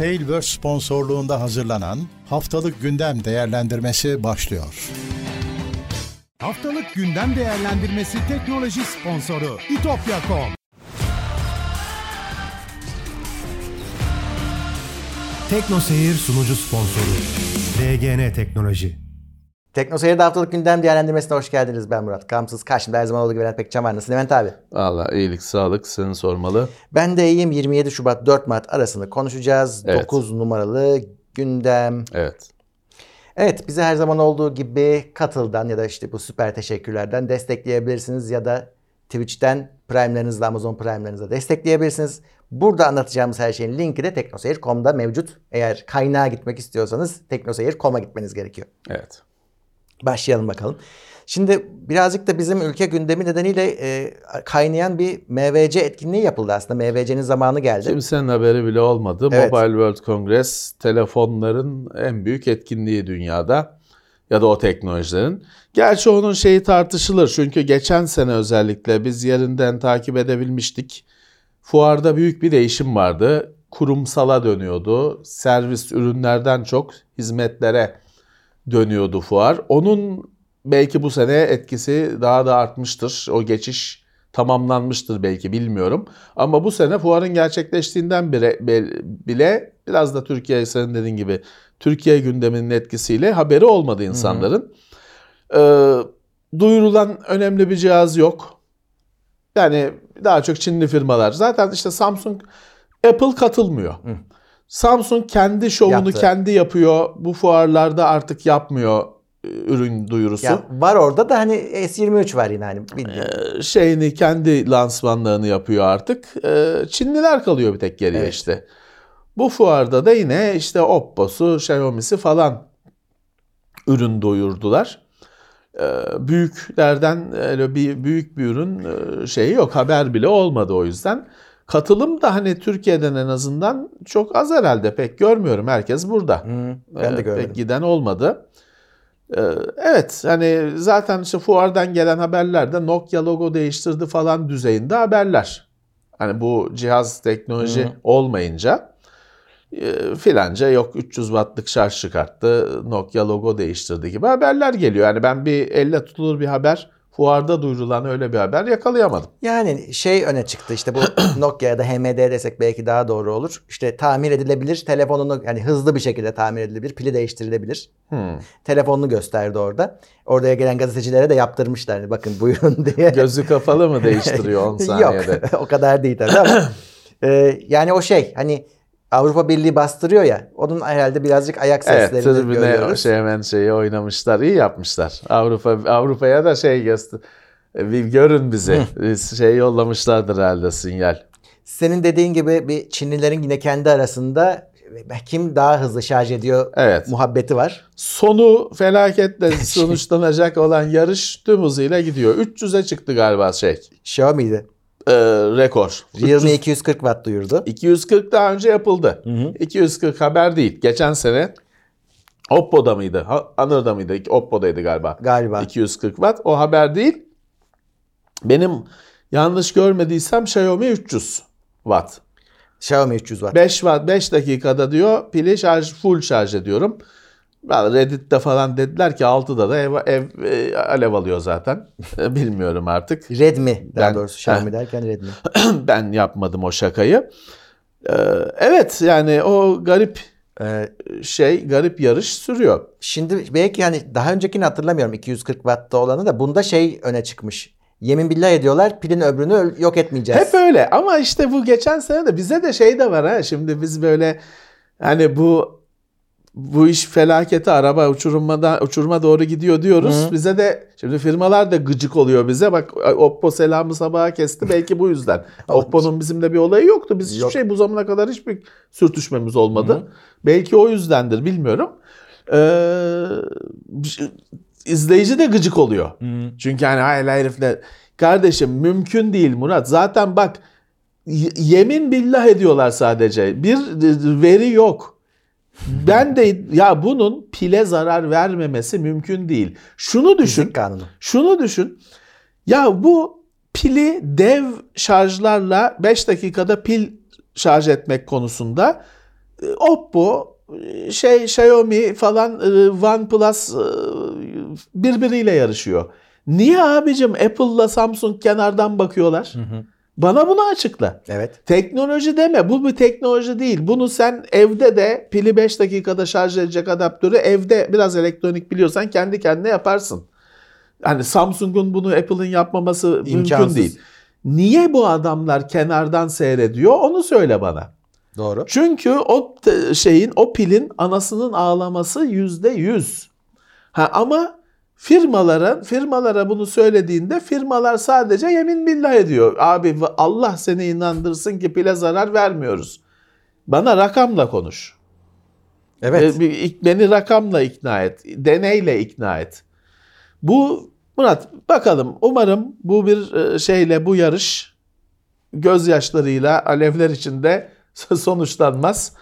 Tailverse sponsorluğunda hazırlanan Haftalık Gündem Değerlendirmesi başlıyor. Haftalık gündem değerlendirmesi teknoloji sponsoru itopya.com. Tekno Seyir sunucu sponsoru DGN Teknoloji. Tekno Seyir'de haftalık gündem değerlendirmesine hoş geldiniz. Ben Murat. Kamsız karşımda her zaman olduğu gibi Levent Pekcan var. Nasılsın Levent abi? Valla iyilik, sağlık seni sormalı. Ben de iyiyim. 27 Şubat 4 Mart arasını konuşacağız. Evet. 9 numaralı gündem. Evet. Evet bizi her zaman olduğu gibi Katıl'dan ya da işte bu süper teşekkürlerden destekleyebilirsiniz ya da Twitch'ten Prime'lerinizle Amazon Prime'lerinizle destekleyebilirsiniz. Burada anlatacağımız her şeyin linki de teknoseyir.com'da mevcut. Eğer kaynağa gitmek istiyorsanız teknoseyir.com'a gitmeniz gerekiyor. Evet. Başlayalım bakalım. Şimdi birazcık da bizim ülke gündemi nedeniyle e, kaynayan bir MVC etkinliği yapıldı aslında. MVC'nin zamanı geldi. Kimsenin haberi bile olmadı. Evet. Mobile World Congress telefonların en büyük etkinliği dünyada ya da o teknolojilerin. Gerçi onun şeyi tartışılır çünkü geçen sene özellikle biz yerinden takip edebilmiştik. Fuarda büyük bir değişim vardı. Kurumsala dönüyordu. Servis ürünlerden çok hizmetlere dönüyordu fuar. Onun belki bu sene etkisi daha da artmıştır. O geçiş tamamlanmıştır belki bilmiyorum. Ama bu sene fuarın gerçekleştiğinden bile, bile biraz da Türkiye senin dediğin gibi Türkiye gündeminin etkisiyle haberi olmadı insanların. Ee, duyurulan önemli bir cihaz yok. Yani daha çok Çinli firmalar. Zaten işte Samsung, Apple katılmıyor. Samsung kendi şovunu Yaptı. kendi yapıyor. Bu fuarlarda artık yapmıyor e, ürün duyurusu. Ya var orada da hani S23 var yine hani bildiğin. Ee, şeyini kendi lansmanlarını yapıyor artık. Ee, Çinliler kalıyor bir tek geriye Evet. işte. Bu fuarda da yine işte Oppo'su, Xiaomi'si falan ürün duyurdular. Ee, büyüklerden öyle bir büyük bir ürün e, şeyi yok. Haber bile olmadı o yüzden. Katılım da hani Türkiye'den en azından çok az herhalde. Pek görmüyorum. Herkes burada. Hı, ben de Ee, görmedim. Pek giden olmadı. Ee, Evet hani zaten işte fuardan gelen haberler de Nokia logo değiştirdi falan düzeyinde haberler. Hani bu cihaz teknoloji Hı. olmayınca e, filanca yok 300 wattlık şarj çıkarttı Nokia logo değiştirdi gibi haberler geliyor. Yani ben bir elle tutulur bir haber fuarda duyurulan öyle bir haber yakalayamadım. Yani şey öne çıktı işte bu Nokia ya da HMD desek belki daha doğru olur. İşte tamir edilebilir telefonunu yani hızlı bir şekilde tamir edilebilir, pili değiştirilebilir. Hmm. Telefonunu gösterdi orada. Oraya gelen gazetecilere de yaptırmışlar hani bakın buyurun diye. Gözü kapalı mı değiştiriyor 10 saniyede? Yok o kadar değil tabii ama e, yani o şey hani Avrupa Birliği bastırıyor ya onun herhalde birazcık ayak Evet, seslerini tribüne görüyoruz. şey hemen şeyi oynamışlar. iyi yapmışlar. Avrupa Avrupa'ya da şey göster bir görün bizi. Biz şey yollamışlardır herhalde sinyal. Senin dediğin gibi bir Çinlilerin yine kendi arasında kim daha hızlı şarj ediyor Evet. muhabbeti var. Sonu felaketle sonuçlanacak olan yarış tüm hızıyla gidiyor. 300'e çıktı galiba şey. Xiaomi'ydi. Ee, rekor. Realme 240 watt duyurdu. 240 daha önce yapıldı. 240 haber değil. Geçen sene Oppo'da mıydı? Honor'da mıydı? Oppo'daydı galiba. Galiba. 240 watt. O haber değil. Benim yanlış görmediysem Xiaomi 300 watt. Xiaomi 300 watt. 5 watt 5 dakikada diyor pili şarj full şarj ediyorum. Reddit'te falan dediler ki 6'da da ev, ev e, alev alıyor zaten. E, Bilmiyorum artık. Redmi daha Ben- doğrusu Xiaomi Heh. derken Redmi. ben yapmadım o şakayı. E, evet yani o garip Ee, şey garip yarış sürüyor. şimdi belki hani daha öncekini hatırlamıyorum 240 wattta olanı da bunda şey öne çıkmış. Yemin billah ediyorlar pilin öbrünü öl- yok etmeyeceğiz. Hep öyle ama işte bu geçen sene de bize de şey de var ha şimdi biz böyle hani bu bu iş felaketi araba uçurumada uçuruma doğru gidiyor diyoruz. Hı. Bize de şimdi firmalar da gıcık oluyor bize. Bak Oppo selamı sabaha kesti belki bu yüzden. Oppo'nun bizimle bir olayı yoktu. Biz hiçbir Yok. şey bu zamana kadar hiçbir sürtüşmemiz olmadı. Hı. Belki o yüzdendir bilmiyorum. Ee, izleyici de gıcık oluyor. Çünkü hani hayır herifler kardeşim mümkün değil Murat. Zaten bak yemin billah ediyorlar sadece. Bir veri yok. Ben de ya bunun pile zarar vermemesi mümkün değil. Şunu düşün. Şunu düşün. Ya bu pili dev şarjlarla 5 dakikada pil şarj etmek konusunda e, Oppo, e, şey Xiaomi falan e, OnePlus birbiriyle yarışıyor. Niye abicim Apple'la Samsung kenardan bakıyorlar? Bana bunu açıkla. Evet. Teknoloji deme. Bu bir teknoloji değil. Bunu sen evde de pili 5 dakikada şarj edecek adaptörü evde biraz elektronik biliyorsan kendi kendine yaparsın. Hani Samsung'un bunu Apple'ın yapmaması mümkün İmkansız. değil. Niye bu adamlar kenardan seyrediyor onu söyle bana. Doğru. Çünkü o şeyin o pilin anasının ağlaması yüzde yüz. Ha ama firmalara firmalara bunu söylediğinde firmalar sadece yemin billah ediyor. Abi Allah seni inandırsın ki pile zarar vermiyoruz. Bana rakamla konuş. Evet. Beni rakamla ikna et. Deneyle ikna et. Bu Murat bakalım umarım bu bir e, şeyle bu yarış gözyaşlarıyla alevler içinde sonuçlanmaz.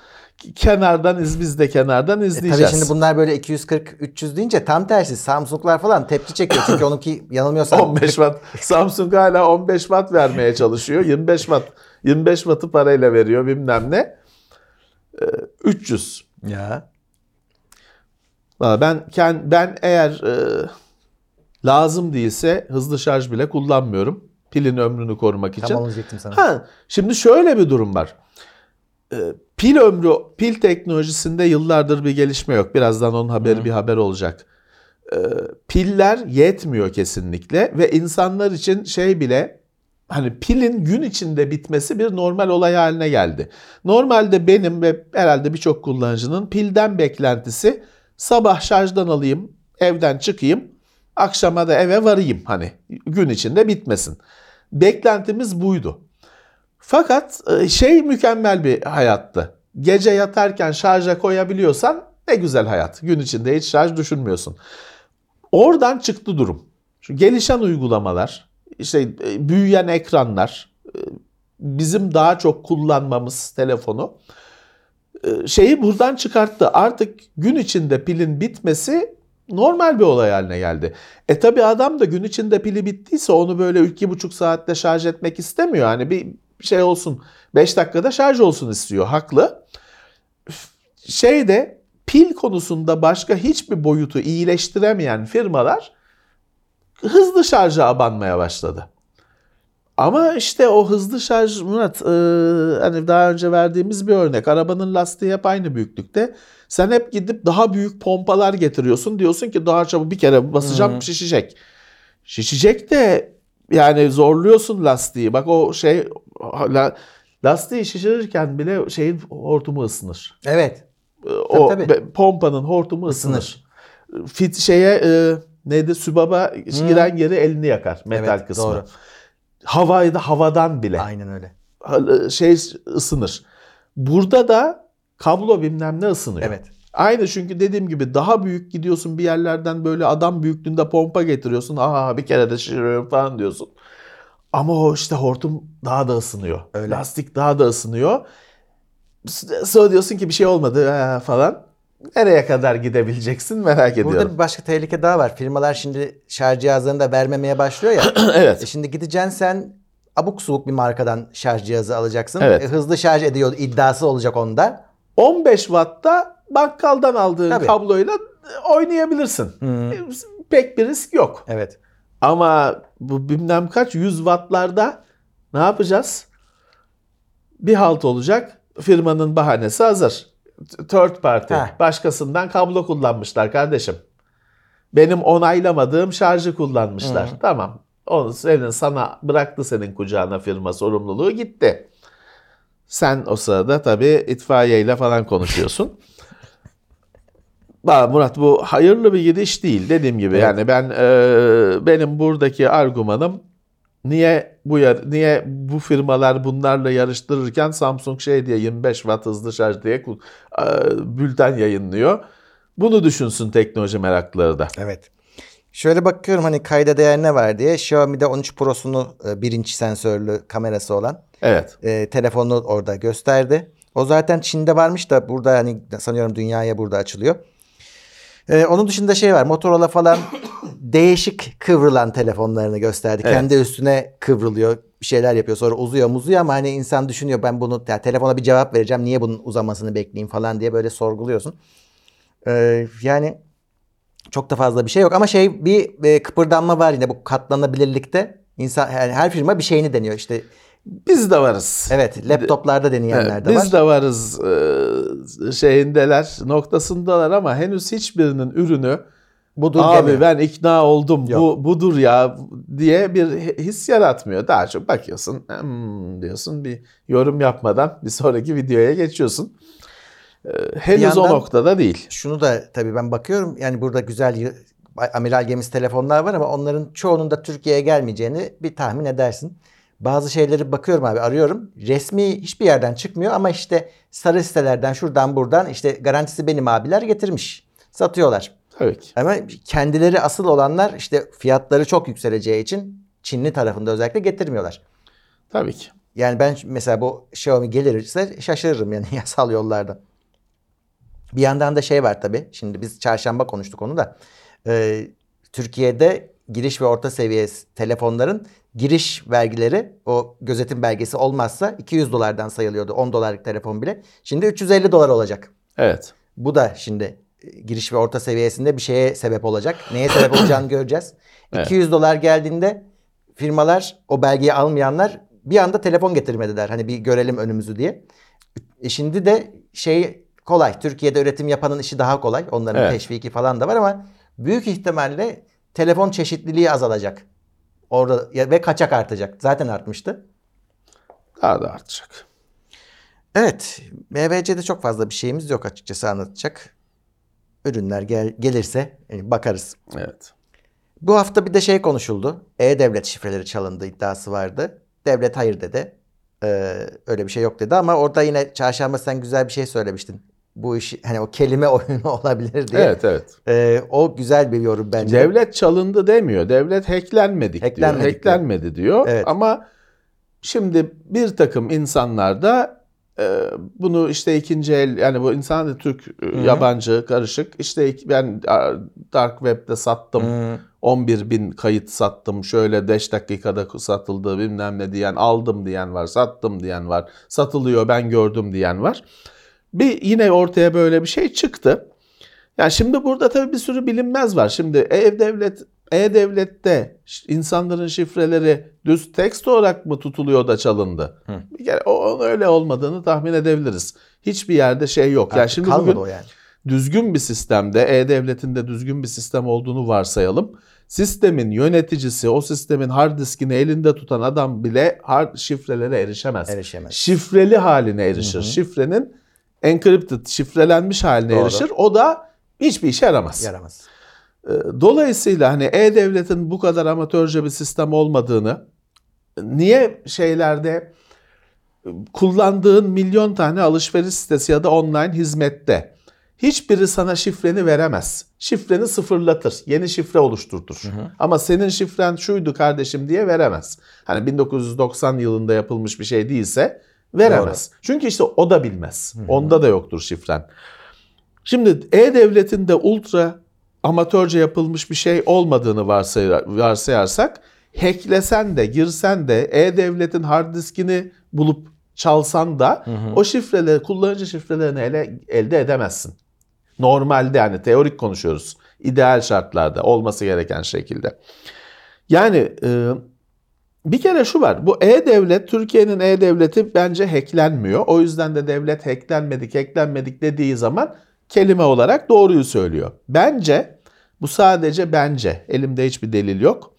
Kenardan iz biz de kenardan E, izleyeceğiz. tabii şimdi bunlar böyle 240-300 deyince tam tersi Samsung'lar falan tepki çekiyor. Çünkü onunki yanılmıyorsam 15 watt. Samsung hala 15 watt vermeye çalışıyor. 25 watt. 25 wattı parayla veriyor bilmem ne. Ee, 300. Ya. Valla Ben ben eğer e, lazım değilse hızlı şarj bile kullanmıyorum. Pilin ömrünü korumak için. Tam diyecektim sana. Ha, şimdi şöyle bir durum var. Pil ömrü, pil teknolojisinde yıllardır bir gelişme yok. Birazdan onun haberi bir haber olacak. Ee, piller yetmiyor kesinlikle ve insanlar için şey bile hani pilin gün içinde bitmesi bir normal olay haline geldi. Normalde benim ve herhalde birçok kullanıcının pilden beklentisi sabah şarjdan alayım, evden çıkayım, akşama da eve varayım hani gün içinde bitmesin. Beklentimiz buydu. Fakat e, şey mükemmel bir hayattı. Gece yatarken şarja koyabiliyorsan ne güzel hayat. Gün içinde hiç şarj düşünmüyorsun. Oradan çıktı durum. Şu gelişen uygulamalar, işte e, büyüyen ekranlar, e, bizim daha çok kullanmamız telefonu şeyi buradan çıkarttı. Artık gün içinde pilin bitmesi normal bir olay haline geldi. E tabi adam da gün içinde pili bittiyse onu böyle iki buçuk saatte şarj etmek istemiyor. Hani bir şey olsun 5 dakikada şarj olsun istiyor. Haklı. Şeyde pil konusunda başka hiçbir boyutu iyileştiremeyen firmalar hızlı şarja abanmaya başladı. Ama işte o hızlı şarj Murat e, hani daha önce verdiğimiz bir örnek. Arabanın lastiği hep aynı büyüklükte. Sen hep gidip daha büyük pompalar getiriyorsun. Diyorsun ki daha çabuk bir kere basacağım şişecek. Şişecek de yani zorluyorsun lastiği. Bak o şey la, lastiği şişirirken bile şeyin hortumu ısınır. Evet. o tabii. be- pompanın hortumu ısınır. Fit şeye e, neydi sübaba giren yeri elini yakar metal Evet, kısmı. doğru. Havayı da havadan bile Aynen öyle. Ha- şey ısınır. Burada da kablo bilmem ne ısınıyor. Evet. Aynı çünkü dediğim gibi daha büyük gidiyorsun bir yerlerden böyle adam büyüklüğünde pompa getiriyorsun. Aa bir kere de şişiriyorum falan diyorsun. Ama o işte hortum daha da ısınıyor. Öyle. Lastik daha da ısınıyor. Sonra diyorsun ki bir şey olmadı ha, falan. Nereye kadar gidebileceksin merak ediyorum. Burada bir başka tehlike daha var. Firmalar şimdi şarj cihazlarını da vermemeye başlıyor ya. evet. E şimdi gideceksin sen abuk subuk bir markadan şarj cihazı alacaksın. Evet. E, hızlı şarj ediyor iddiası olacak onda. 15 Watt'ta bakkaldan aldığın Tabii. kabloyla oynayabilirsin. Pek bir risk yok. Evet. Ama bu bilmem kaç 100 wattlarda ne yapacağız? Bir halt olacak. Firmanın bahanesi hazır. Third party. Heh. Başkasından kablo kullanmışlar kardeşim. Benim onaylamadığım şarjı kullanmışlar. Tamam. Onu senin sana bıraktı senin kucağına firma sorumluluğu gitti. Sen o sırada tabii itfaiyeyle falan konuşuyorsun. Ba- Murat bu hayırlı bir gidiş değil dediğim gibi Evet. yani ben e, benim buradaki argümanım niye bu yar- niye bu firmalar bunlarla yarıştırırken Samsung şey diye 25 watt hızlı şarj diye e, bülten yayınlıyor. Bunu düşünsün teknoloji meraklıları da. Evet. Şöyle bakıyorum hani kayda değer ne var diye. Xiaomi'de 13 Pro'sunu e, birinci sensörlü kamerası olan Evet. e, telefonunu orada gösterdi. O zaten Çin'de varmış da burada hani sanıyorum dünyaya burada açılıyor. E, onun dışında şey var Motorola falan değişik kıvrılan telefonlarını gösterdi. Evet. Kendi üstüne kıvrılıyor, bir şeyler yapıyor. Sonra uzuyor, muzuyor ama hani insan düşünüyor ben bunu ya telefona bir cevap vereceğim. Niye bunun uzamasını bekleyeyim falan diye böyle sorguluyorsun. Ee, yani çok da fazla bir şey yok ama şey bir e, kıpırdanma var yine bu katlanabilirlikte. İnsan her, her firma bir şeyini deniyor işte. Biz de varız. Evet, laptoplarda deneyenler de biz var. de varız e, şeyindeler, noktasındalar ama henüz hiçbirinin ürünü Budur abi demiyor. ben ikna oldum Yok. bu budur ya diye bir his yaratmıyor. Daha çok bakıyorsun "Hmm," diyorsun bir yorum yapmadan bir sonraki videoya geçiyorsun. E, henüz o noktada değil. Şunu da tabii ben bakıyorum yani burada güzel amiral gemisi telefonlar var ama onların çoğunun da Türkiye'ye gelmeyeceğini bir tahmin edersin. Bazı şeyleri bakıyorum abi arıyorum. Resmi hiçbir yerden çıkmıyor ama işte sarı sitelerden şuradan buradan işte garantisi benim abiler getirmiş. Satıyorlar. Tabii ki. Ama kendileri asıl olanlar işte fiyatları çok yükseleceği için Çinli tarafında özellikle getirmiyorlar. Tabii ki. Yani ben mesela bu Xiaomi gelirse şaşırırım yani yasal yollarda. Bir yandan da şey var tabii. Şimdi biz çarşamba konuştuk onu da. Ee, Türkiye'de giriş ve orta seviye telefonların giriş vergileri o gözetim belgesi olmazsa 200 dolardan sayılıyordu 10 dolarlık telefon bile. Şimdi 350 dolar olacak. Evet. Bu da şimdi e, giriş ve orta seviyesinde bir şeye sebep olacak. Neye sebep olacağını göreceğiz. Evet. 200 dolar geldiğinde firmalar o belgeyi almayanlar bir anda telefon getirmediler. Hani bir görelim önümüzü diye. E şimdi de şey kolay. Türkiye'de üretim yapanın işi daha kolay. Onların Evet. teşviki falan da var ama büyük ihtimalle telefon çeşitliliği azalacak. Orada ve kaçak artacak. Zaten artmıştı. Daha da artacak. Evet, MVC'de çok fazla bir şeyimiz yok açıkçası anlatacak. Ürünler gel- gelirse e, bakarız. Evet. Bu hafta bir de şey konuşuldu. E-Devlet şifreleri çalındı iddiası vardı. Devlet hayır dedi. Ee, öyle bir şey yok dedi ama orada yine çarşamba sen güzel bir şey söylemiştin. Bu iş hani o kelime oyunu olabilir diye. Evet evet. Ee, o güzel bir yorum bence. Devlet çalındı demiyor. Devlet hacklenmedik, Hacklenmedik diyor. diyor. Hacklenmedi diyor. Evet. Ama şimdi bir takım insanlar da e, bunu işte ikinci el yani bu insan da Türk e, hı. yabancı karışık işte ben dark web'de sattım Hmm, 11 bin kayıt sattım şöyle 5 dakikada satıldı bilmem ne diyen aldım diyen var sattım diyen var satılıyor ben gördüm diyen var. Bir yine ortaya böyle bir şey çıktı. Yani şimdi burada tabii bir sürü bilinmez var. Şimdi e-devlet e-devlette insanların şifreleri düz tekst olarak mı tutuluyor da çalındı? Hı. Bir kere o öyle olmadığını tahmin edebiliriz. Hiçbir yerde şey yok. Yani artık şimdi kalmadı bugün o yani. düzgün bir sistemde, e-devletin de düzgün bir sistem olduğunu varsayalım. Sistemin yöneticisi, o sistemin hard diskini elinde tutan adam bile hard şifrelere erişemez. Erişemez. Şifreli haline erişir. Şifrenin encrypted, şifrelenmiş haline Doğru. erişir. O da hiçbir işe yaramaz. Yaramaz. Ee, Dolayısıyla hani e-devletin bu kadar amatörce bir sistem olmadığını, niye şeylerde kullandığın milyon tane alışveriş sitesi ya da online hizmette hiçbiri sana şifreni veremez. Şifreni sıfırlatır, yeni şifre oluşturtur. Ama senin şifren şuydu kardeşim diye veremez. Hani 1990 yılında yapılmış bir şey değilse veremez. Çünkü işte o da bilmez. Onda da yoktur şifren. Şimdi e-devletin de ultra amatörce yapılmış bir şey olmadığını varsayar, varsayarsak hacklesen de girsen de e-devletin hard diskini bulup çalsan da o şifreleri kullanıcı şifrelerini ele, elde edemezsin. Normalde yani teorik konuşuyoruz. İdeal şartlarda olması gereken şekilde. Yani e, bir kere şu var. Bu e-devlet Türkiye'nin e-devleti bence hacklenmiyor. O yüzden de devlet hacklenmedik, hacklenmedik dediği zaman kelime olarak doğruyu söylüyor. Bence bu sadece bence. Elimde hiçbir delil yok.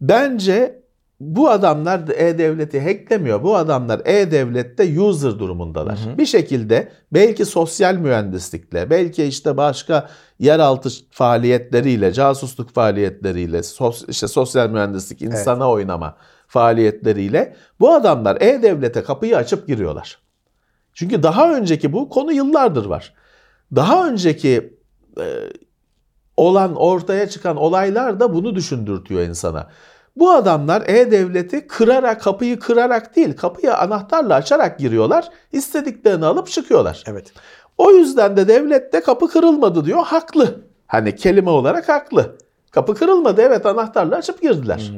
Bence bu adamlar da e-devleti hacklemiyor. Bu adamlar e-devlette user durumundalar. Bir şekilde belki sosyal mühendislikle, belki işte başka yeraltı faaliyetleriyle, casusluk faaliyetleriyle, sos, işte sosyal mühendislik, insana oynama faaliyetleriyle bu adamlar e-devlete kapıyı açıp giriyorlar. Çünkü daha önceki bu konu yıllardır var. Daha önceki e, olan ortaya çıkan olaylar da bunu düşündürtüyor insana. Bu adamlar e-devleti kırarak, kapıyı kırarak değil, kapıyı anahtarla açarak giriyorlar. istediklerini alıp çıkıyorlar. Evet. O yüzden de devlet de kapı kırılmadı diyor. Haklı. Hani kelime olarak haklı. Kapı kırılmadı evet anahtarla açıp girdiler.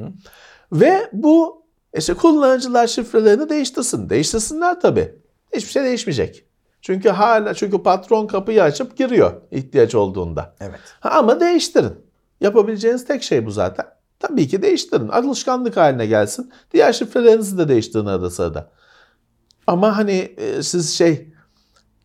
Ve bu işte kullanıcılar şifrelerini değiştirsin. Değiştirsinler tabii. Hiçbir şey değişmeyecek. Çünkü hala çünkü patron kapıyı açıp giriyor ihtiyaç olduğunda. Evet. Ha, ama değiştirin. Yapabileceğiniz tek şey bu zaten. Tabii ki değiştirin. Alışkanlık haline gelsin. Diğer şifrelerinizi de değiştirin arada sırada. Ama hani e, siz şey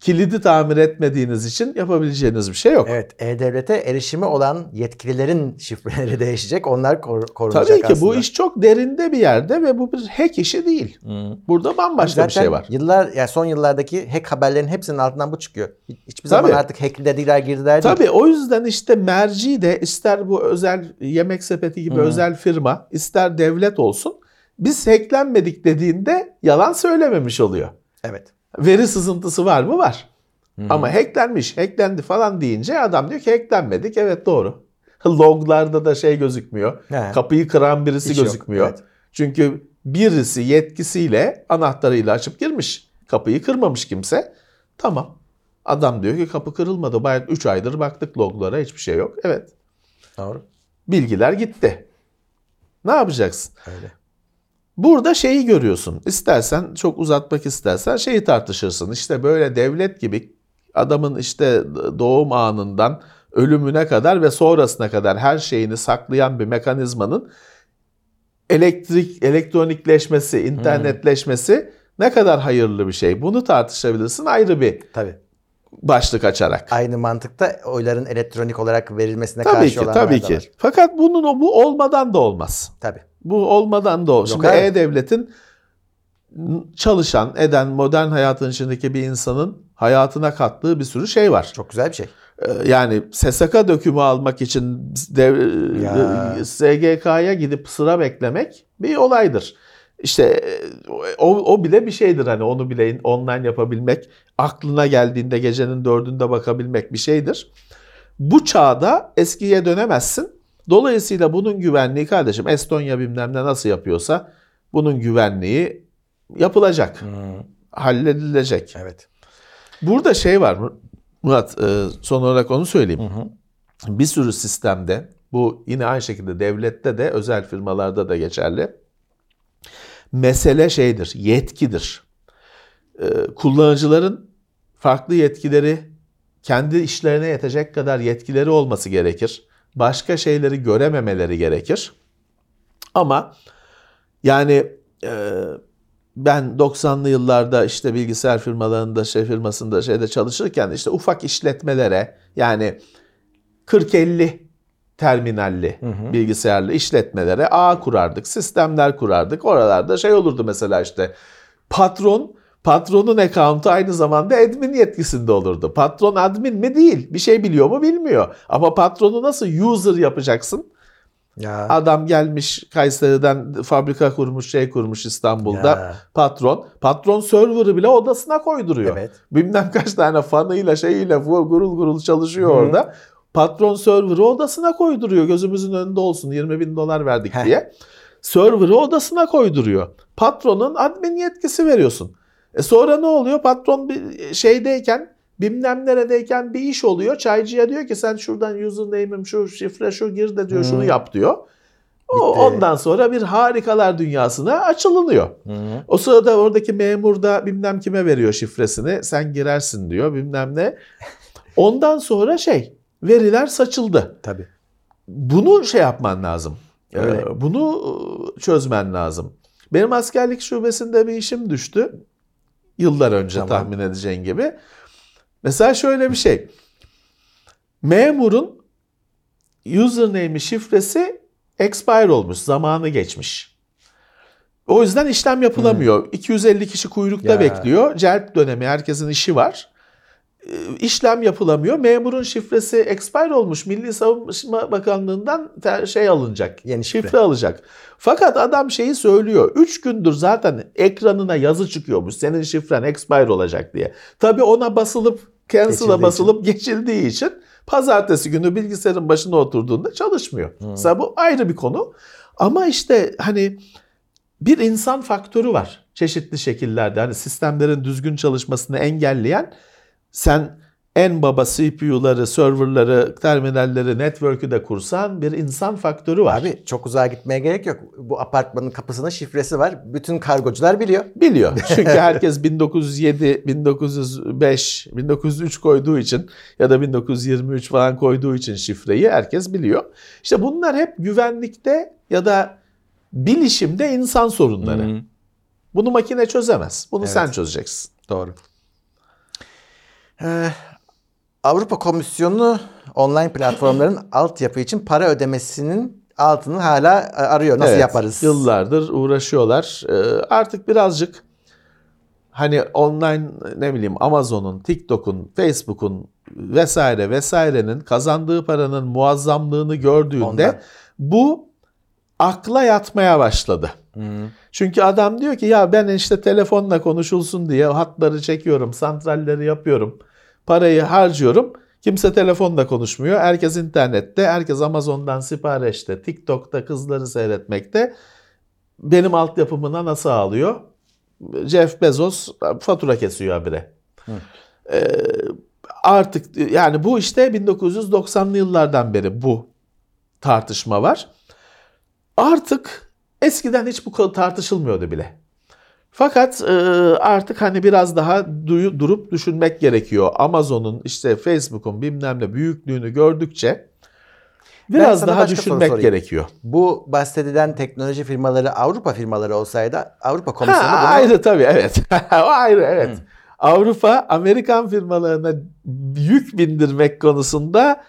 kilidi tamir etmediğiniz için yapabileceğiniz bir şey yok. Evet, E-Devlet'e erişimi olan yetkililerin şifreleri değişecek. Onlar kor- korunacak Tabii ki aslında. bu iş çok derinde bir yerde ve bu bir hack işi değil. Burada bambaşka Zaten bir şey var. Yıllar, yani son yıllardaki hack haberlerin hepsinin altından bu çıkıyor. Hiç- Hiçbir zaman Tabii. artık hacklediler girdiler değil. Tabii o yüzden işte merci de ister bu özel yemek sepeti gibi özel firma ister devlet olsun biz hacklenmedik dediğinde yalan söylememiş oluyor. Evet. Veri sızıntısı var mı? Var. Ama hacklenmiş, hacklendi falan deyince adam diyor ki hacklenmedik. Evet doğru. Loglarda da şey gözükmüyor. He. Kapıyı kıran birisi Hiç yok, gözükmüyor. evet. Çünkü birisi yetkisiyle anahtarıyla açıp girmiş. Kapıyı kırmamış kimse. Tamam. Adam diyor ki kapı kırılmadı. Bayağı 3 aydır baktık loglara hiçbir şey yok. Evet. Doğru. Bilgiler gitti. Ne yapacaksın? Öyle. Burada şeyi görüyorsun. İstersen çok uzatmak istersen şeyi tartışırsın. İşte böyle devlet gibi adamın işte doğum anından ölümüne kadar ve sonrasına kadar her şeyini saklayan bir mekanizmanın elektrik elektronikleşmesi, internetleşmesi ne kadar hayırlı bir şey. Bunu tartışabilirsin ayrı bir Tabii. başlık açarak. Aynı mantıkta oyların elektronik olarak verilmesine Tabii karşı ki, olanlar tabii ki. var. Fakat bunun o bu olmadan da olmaz. Tabii. Bu olmadan da o. Şimdi abi. E-Devlet'in çalışan, eden, modern hayatın içindeki bir insanın hayatına kattığı bir sürü şey var. Çok güzel bir şey. Ee, Yani SSK dökümü almak için dev- Ya. SGK'ya gidip sıra beklemek bir olaydır. İşte e, o, o bile bir şeydir hani onu bile online yapabilmek, aklına geldiğinde gecenin dördünde bakabilmek bir şeydir. Bu çağda eskiye dönemezsin. Dolayısıyla bunun güvenliği kardeşim Estonya bilmem ne nasıl yapıyorsa bunun güvenliği yapılacak, halledilecek. Evet. Burada şey var Mur- Murat e, son olarak onu söyleyeyim. Bir sürü sistemde bu yine aynı şekilde devlette de özel firmalarda da geçerli. Mesele şeydir, yetkidir. E, Kullanıcıların farklı yetkileri kendi işlerine yetecek kadar yetkileri olması gerekir. Başka şeyleri görememeleri gerekir. Ama yani e, ben 90'lı yıllarda işte bilgisayar firmalarında şey firmasında şeyde çalışırken işte ufak işletmelere yani 40-50 terminalli bilgisayarlı işletmelere ağ kurardık, sistemler kurardık. Oralarda şey olurdu mesela işte patron patronun account'u aynı zamanda admin yetkisinde olurdu. Patron admin mi değil, bir şey biliyor mu bilmiyor. Ama patronu nasıl user yapacaksın? Ya. Adam gelmiş Kayseri'den fabrika kurmuş, şey kurmuş İstanbul'da. Ya. Patron. Patron server'ı bile odasına koyduruyor. Evet. Bilmem kaç tane fanıyla şeyiyle gurul gurul çalışıyor orada. Patron server'ı odasına koyduruyor. Gözümüzün önünde olsun 20 bin dolar verdik Heh. diye. Server'ı odasına koyduruyor. Patronun admin yetkisi veriyorsun. E sonra ne oluyor? Patron bir şeydeyken bilmem neredeyken bir iş oluyor. Çaycıya diyor ki sen şuradan username'im şu şifre şu gir de diyor şunu yap diyor. O, Bitti. ondan sonra bir harikalar dünyasına açılınıyor. O sırada oradaki memur da bilmem kime veriyor şifresini. Sen girersin diyor bilmem ne. Ondan sonra şey veriler saçıldı. Tabii. Bunu şey yapman lazım. Ee, Öyle. Bunu e, çözmen lazım. Benim askerlik şubesinde bir işim düştü. Yıllar önce Tamam. tahmin edeceğin gibi. Mesela şöyle bir şey. Memurun username'i şifresi expire olmuş. Zamanı geçmiş. O yüzden işlem yapılamıyor. 250 kişi kuyrukta Ya. bekliyor. Celp dönemi herkesin işi var. Ee, işlem yapılamıyor. Memurun şifresi expire olmuş. Milli Savunma Bakanlığı'ndan şey alınacak. Yeni şifre. şifre alacak. Fakat adam şeyi söylüyor. 3 gündür zaten ekranına yazı çıkıyormuş. Senin şifren expire olacak diye. Tabii ona basılıp cancel'a Geçildiği basılıp geçildiği için pazartesi günü bilgisayarın başına oturduğunda çalışmıyor. Mesela bu ayrı bir konu. Ama işte hani bir insan faktörü var çeşitli şekillerde. Hani sistemlerin düzgün çalışmasını engelleyen sen en baba CPU'ları, serverları, terminalleri, network'ü de kursan bir insan faktörü var. Abi çok uzağa gitmeye gerek yok. Bu apartmanın kapısına şifresi var. Bütün kargocular biliyor. Biliyor. Çünkü herkes 1907, 1905, 1903 koyduğu için ya da 1923 falan koyduğu için şifreyi herkes biliyor. İşte bunlar hep güvenlikte ya da bilişimde insan sorunları. Bunu makine çözemez. Bunu Evet. sen çözeceksin. Doğru. Ee, Avrupa Komisyonu online platformların altyapı için para ödemesinin altını hala e, arıyor. Nasıl Evet, yaparız? Yıllardır uğraşıyorlar. Ee, artık birazcık hani online ne bileyim Amazon'un, TikTok'un, Facebook'un vesaire vesairenin kazandığı paranın muazzamlığını gördüğünde Ondan. bu akla yatmaya başladı. Çünkü adam diyor ki ya ben işte telefonla konuşulsun diye hatları çekiyorum, santralleri yapıyorum, parayı harcıyorum. Kimse telefonla konuşmuyor. Herkes internette, herkes Amazon'dan siparişte, TikTok'ta kızları seyretmekte. Benim altyapımına nasıl alıyor? Jeff Bezos fatura kesiyor habire. Ee, artık yani bu işte 1990'lı yıllardan beri bu tartışma var. Artık eskiden hiç bu konu tartışılmıyordu bile. Fakat e, artık hani biraz daha duyu- durup düşünmek gerekiyor. Amazon'un işte Facebook'un bilmem ne büyüklüğünü gördükçe biraz daha düşünmek gerekiyor. Bu bahsedilen teknoloji firmaları Avrupa firmaları olsaydı Avrupa Komisyonu Ha, bunu ayrı tabii evet. o ayrı evet. Avrupa Amerikan firmalarına yük bindirmek konusunda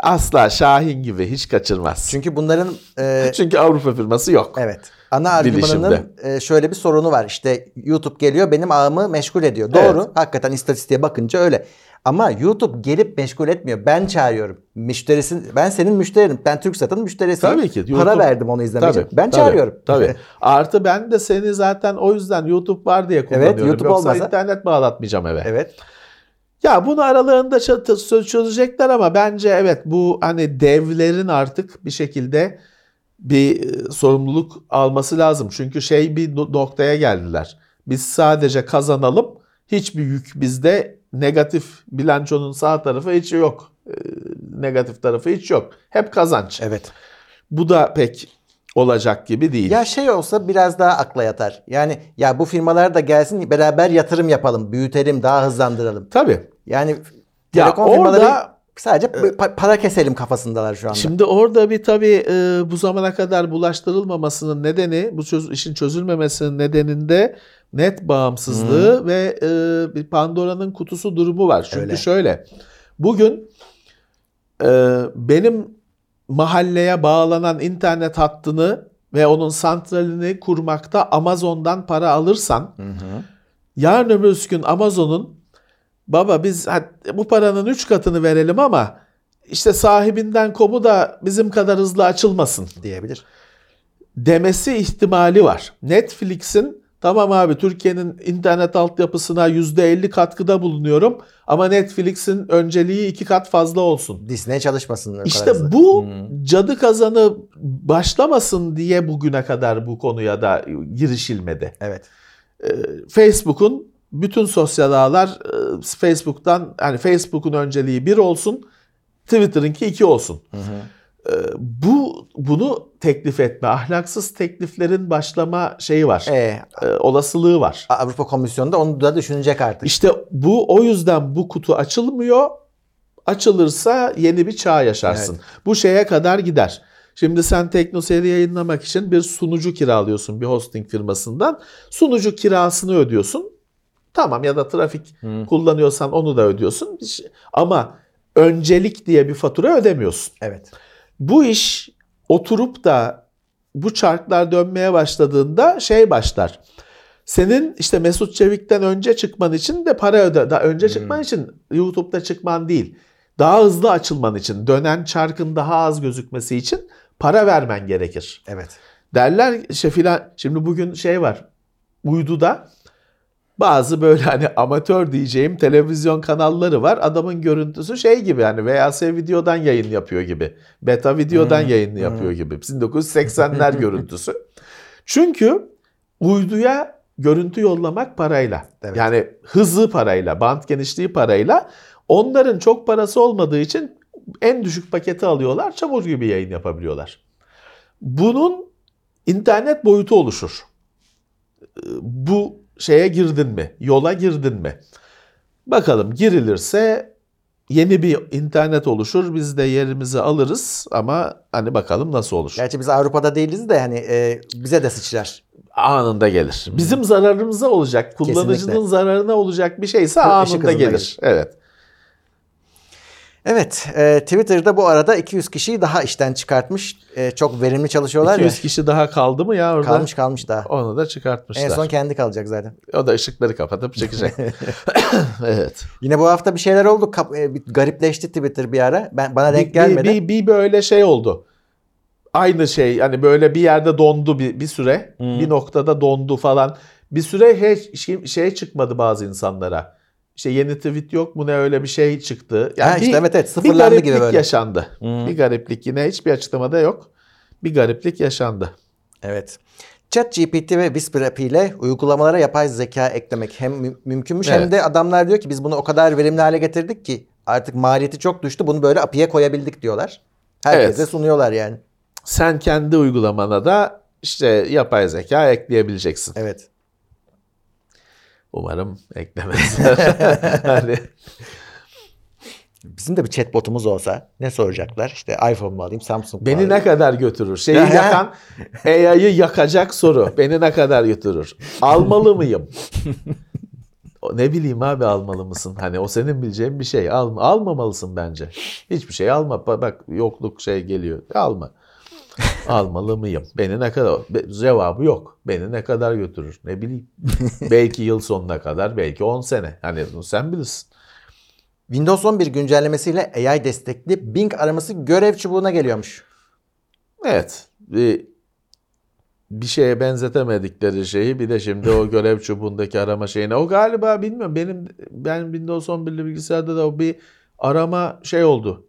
asla Şahin gibi hiç kaçırmaz. Çünkü, çünkü bunların e, Avrupa firması yok. evet ana argümanının e, şöyle bir sorunu var. İşte YouTube geliyor benim ağımı meşgul ediyor. Doğru. Evet. Hakikaten istatistiğe bakınca öyle. Ama YouTube gelip meşgul etmiyor. Ben çağırıyorum. Müşterisin ben senin müşterin. Ben TürkSat'ın müşterisiyim. Tabii ki. Para YouTube- verdim onu izlemek Tabii, için. Ben tabii, çağırıyorum. Tabii. Artı ben de seni zaten o yüzden YouTube var diye kullanıyorum. YouTube Yoksa olmasa- internet bağlatmayacağım eve. evet. Ya bunu aralarında çö- çö- çözecekler ama bence evet bu hani devlerin artık bir şekilde bir e, sorumluluk alması lazım. Çünkü şey bir no- noktaya geldiler. Biz sadece kazanalım. Hiçbir yük bizde negatif bilançonun sağ tarafı hiç yok. E, Negatif tarafı hiç yok. Hep kazanç. Evet. Bu da pek olacak gibi değil. Ya şey olsa biraz daha akla yatar. Yani ya bu firmalar da gelsin beraber yatırım yapalım, büyütelim, daha hızlandıralım. Tabii. Yani Ya telekom firmaları orada sadece pa- para keselim kafasındalar şu anda. Şimdi orada bir tabii e, bu zamana kadar bulaştırılmamasının nedeni, bu çöz- işin çözülmemesinin nedeninde net bağımsızlığı ve e, bir Pandora'nın kutusu durumu var. Çünkü Öyle. şöyle, bugün e, benim mahalleye bağlanan internet hattını ve onun santralini kurmakta Amazon'dan para alırsan, yarın öbür gün Amazon'un baba biz bu paranın 3 katını verelim ama işte sahibinden komu da bizim kadar hızlı açılmasın diyebilir. demesi ihtimali var. Netflix'in tamam abi Türkiye'nin internet altyapısına %50 katkıda bulunuyorum ama Netflix'in önceliği iki kat fazla olsun. Disney çalışmasın. İşte hızlı. bu cadı kazanı başlamasın diye bugüne kadar bu konuya da girişilmedi. Evet. Facebook'un bütün sosyal ağlar e, Facebook'tan hani Facebook'un önceliği bir olsun, Twitter'ınki iki olsun. E, Bu bunu teklif etme, ahlaksız tekliflerin başlama şeyi var, Ee, e, olasılığı var. Avrupa Komisyonu da onu da düşünecek artık. İşte bu o yüzden bu kutu açılmıyor. Açılırsa yeni bir çağ yaşarsın. Bu şeye kadar gider. Şimdi sen TeknoSeyir'i yayınlamak için bir sunucu kiralıyorsun bir hosting firmasından. Sunucu kirasını ödüyorsun. Tamam ya da trafik kullanıyorsan onu da ödüyorsun. Ama öncelik diye bir fatura ödemiyorsun. Evet. Bu iş oturup da bu çarklar dönmeye başladığında şey başlar. Senin işte Mesut Çevik'ten önce çıkman için de para öde. Daha önce çıkman için YouTube'da çıkman değil. Daha hızlı açılman için, dönen çarkın daha az gözükmesi için para vermen gerekir. Evet. Derler işte filan şimdi bugün şey var. Uyduda bazı böyle hani amatör diyeceğim televizyon kanalları var. Adamın görüntüsü şey gibi hani VHS videodan yayın yapıyor gibi. Beta videodan yayın yapıyor gibi. 1980'ler görüntüsü. Çünkü uyduya görüntü yollamak parayla. Evet. Yani hızı parayla, band genişliği parayla. Onların çok parası olmadığı için en düşük paketi alıyorlar. Çamur gibi yayın yapabiliyorlar. Bunun internet boyutu oluşur. Ee, Bu şeye girdin mi? Yola girdin mi? Bakalım girilirse yeni bir internet oluşur. Biz de yerimizi alırız ama hani bakalım nasıl olur. Gerçi biz Avrupa'da değiliz de hani e, bize de sıçrar. Anında gelir. Bizim zararımıza olacak, kullanıcının Kesinlikle. zararına olacak bir şeyse anında gelir. gelir. Evet. Evet, e, Twitter'da bu arada 200 kişiyi daha işten çıkartmış. E, çok verimli çalışıyorlar 200 ya. kişi daha kaldı mı ya orada? Kalmış kalmış daha. Onu da çıkartmışlar. En son kendi kalacak zaten. O da ışıkları kapatıp çekecek. evet. Yine bu hafta bir şeyler oldu. Kap- e, bir garipleşti Twitter bir ara. Ben bana denk Bir, gelmedi. bir, bir böyle şey oldu. Aynı şey hani böyle bir yerde dondu bir, bir süre. Bir noktada dondu falan. Bir süre hiç şey, şey çıkmadı bazı insanlara. İşte yeni tweet yok mu ne öyle bir şey çıktı. Ha, işte evet, evet, bir sıfırlandı gariplik gibi böyle. yaşandı. Bir gariplik yine hiçbir açıklamada yok. Bir gariplik yaşandı. Evet. ChatGPT ve Whisper App ile uygulamalara yapay zeka eklemek hem mü- mümkünmüş hem Evet. de adamlar diyor ki biz bunu o kadar verimli hale getirdik ki artık maliyeti çok düştü. Bunu böyle API'ye koyabildik diyorlar. Herkese Evet. sunuyorlar yani. Sen kendi uygulamana da işte yapay zeka ekleyebileceksin. Evet. Umarım eklemezler. hani Bizim de bir chatbotumuz olsa ne soracaklar? İşte iPhone mu alayım, Samsung mu Beni alayım? ne kadar götürür? Şeyi Ya, ya. yakan, AI'yı yakacak soru. Beni ne kadar götürür? Almalı mıyım? Ne bileyim abi almalı mısın? Hani o senin bileceğin bir şey. Alma, almamalısın bence. Hiçbir şey alma. Ba- Bak yokluk şey geliyor. Alma. Almalı mıyım? Beni ne kadar? Be- Cevabı yok. Beni ne kadar götürür? Ne bileyim. belki yıl sonuna kadar, belki 10 sene. Hani bunu sen bilirsin. Windows 11 güncellemesiyle AI destekli Bing araması görev çubuğuna geliyormuş. Evet. Bir, bir şeye benzetemedikleri şeyi bir de şimdi o görev çubuğundaki arama şeyine. O galiba bilmiyorum benim ben Windows 11'li bilgisayarda da o bir arama şey oldu.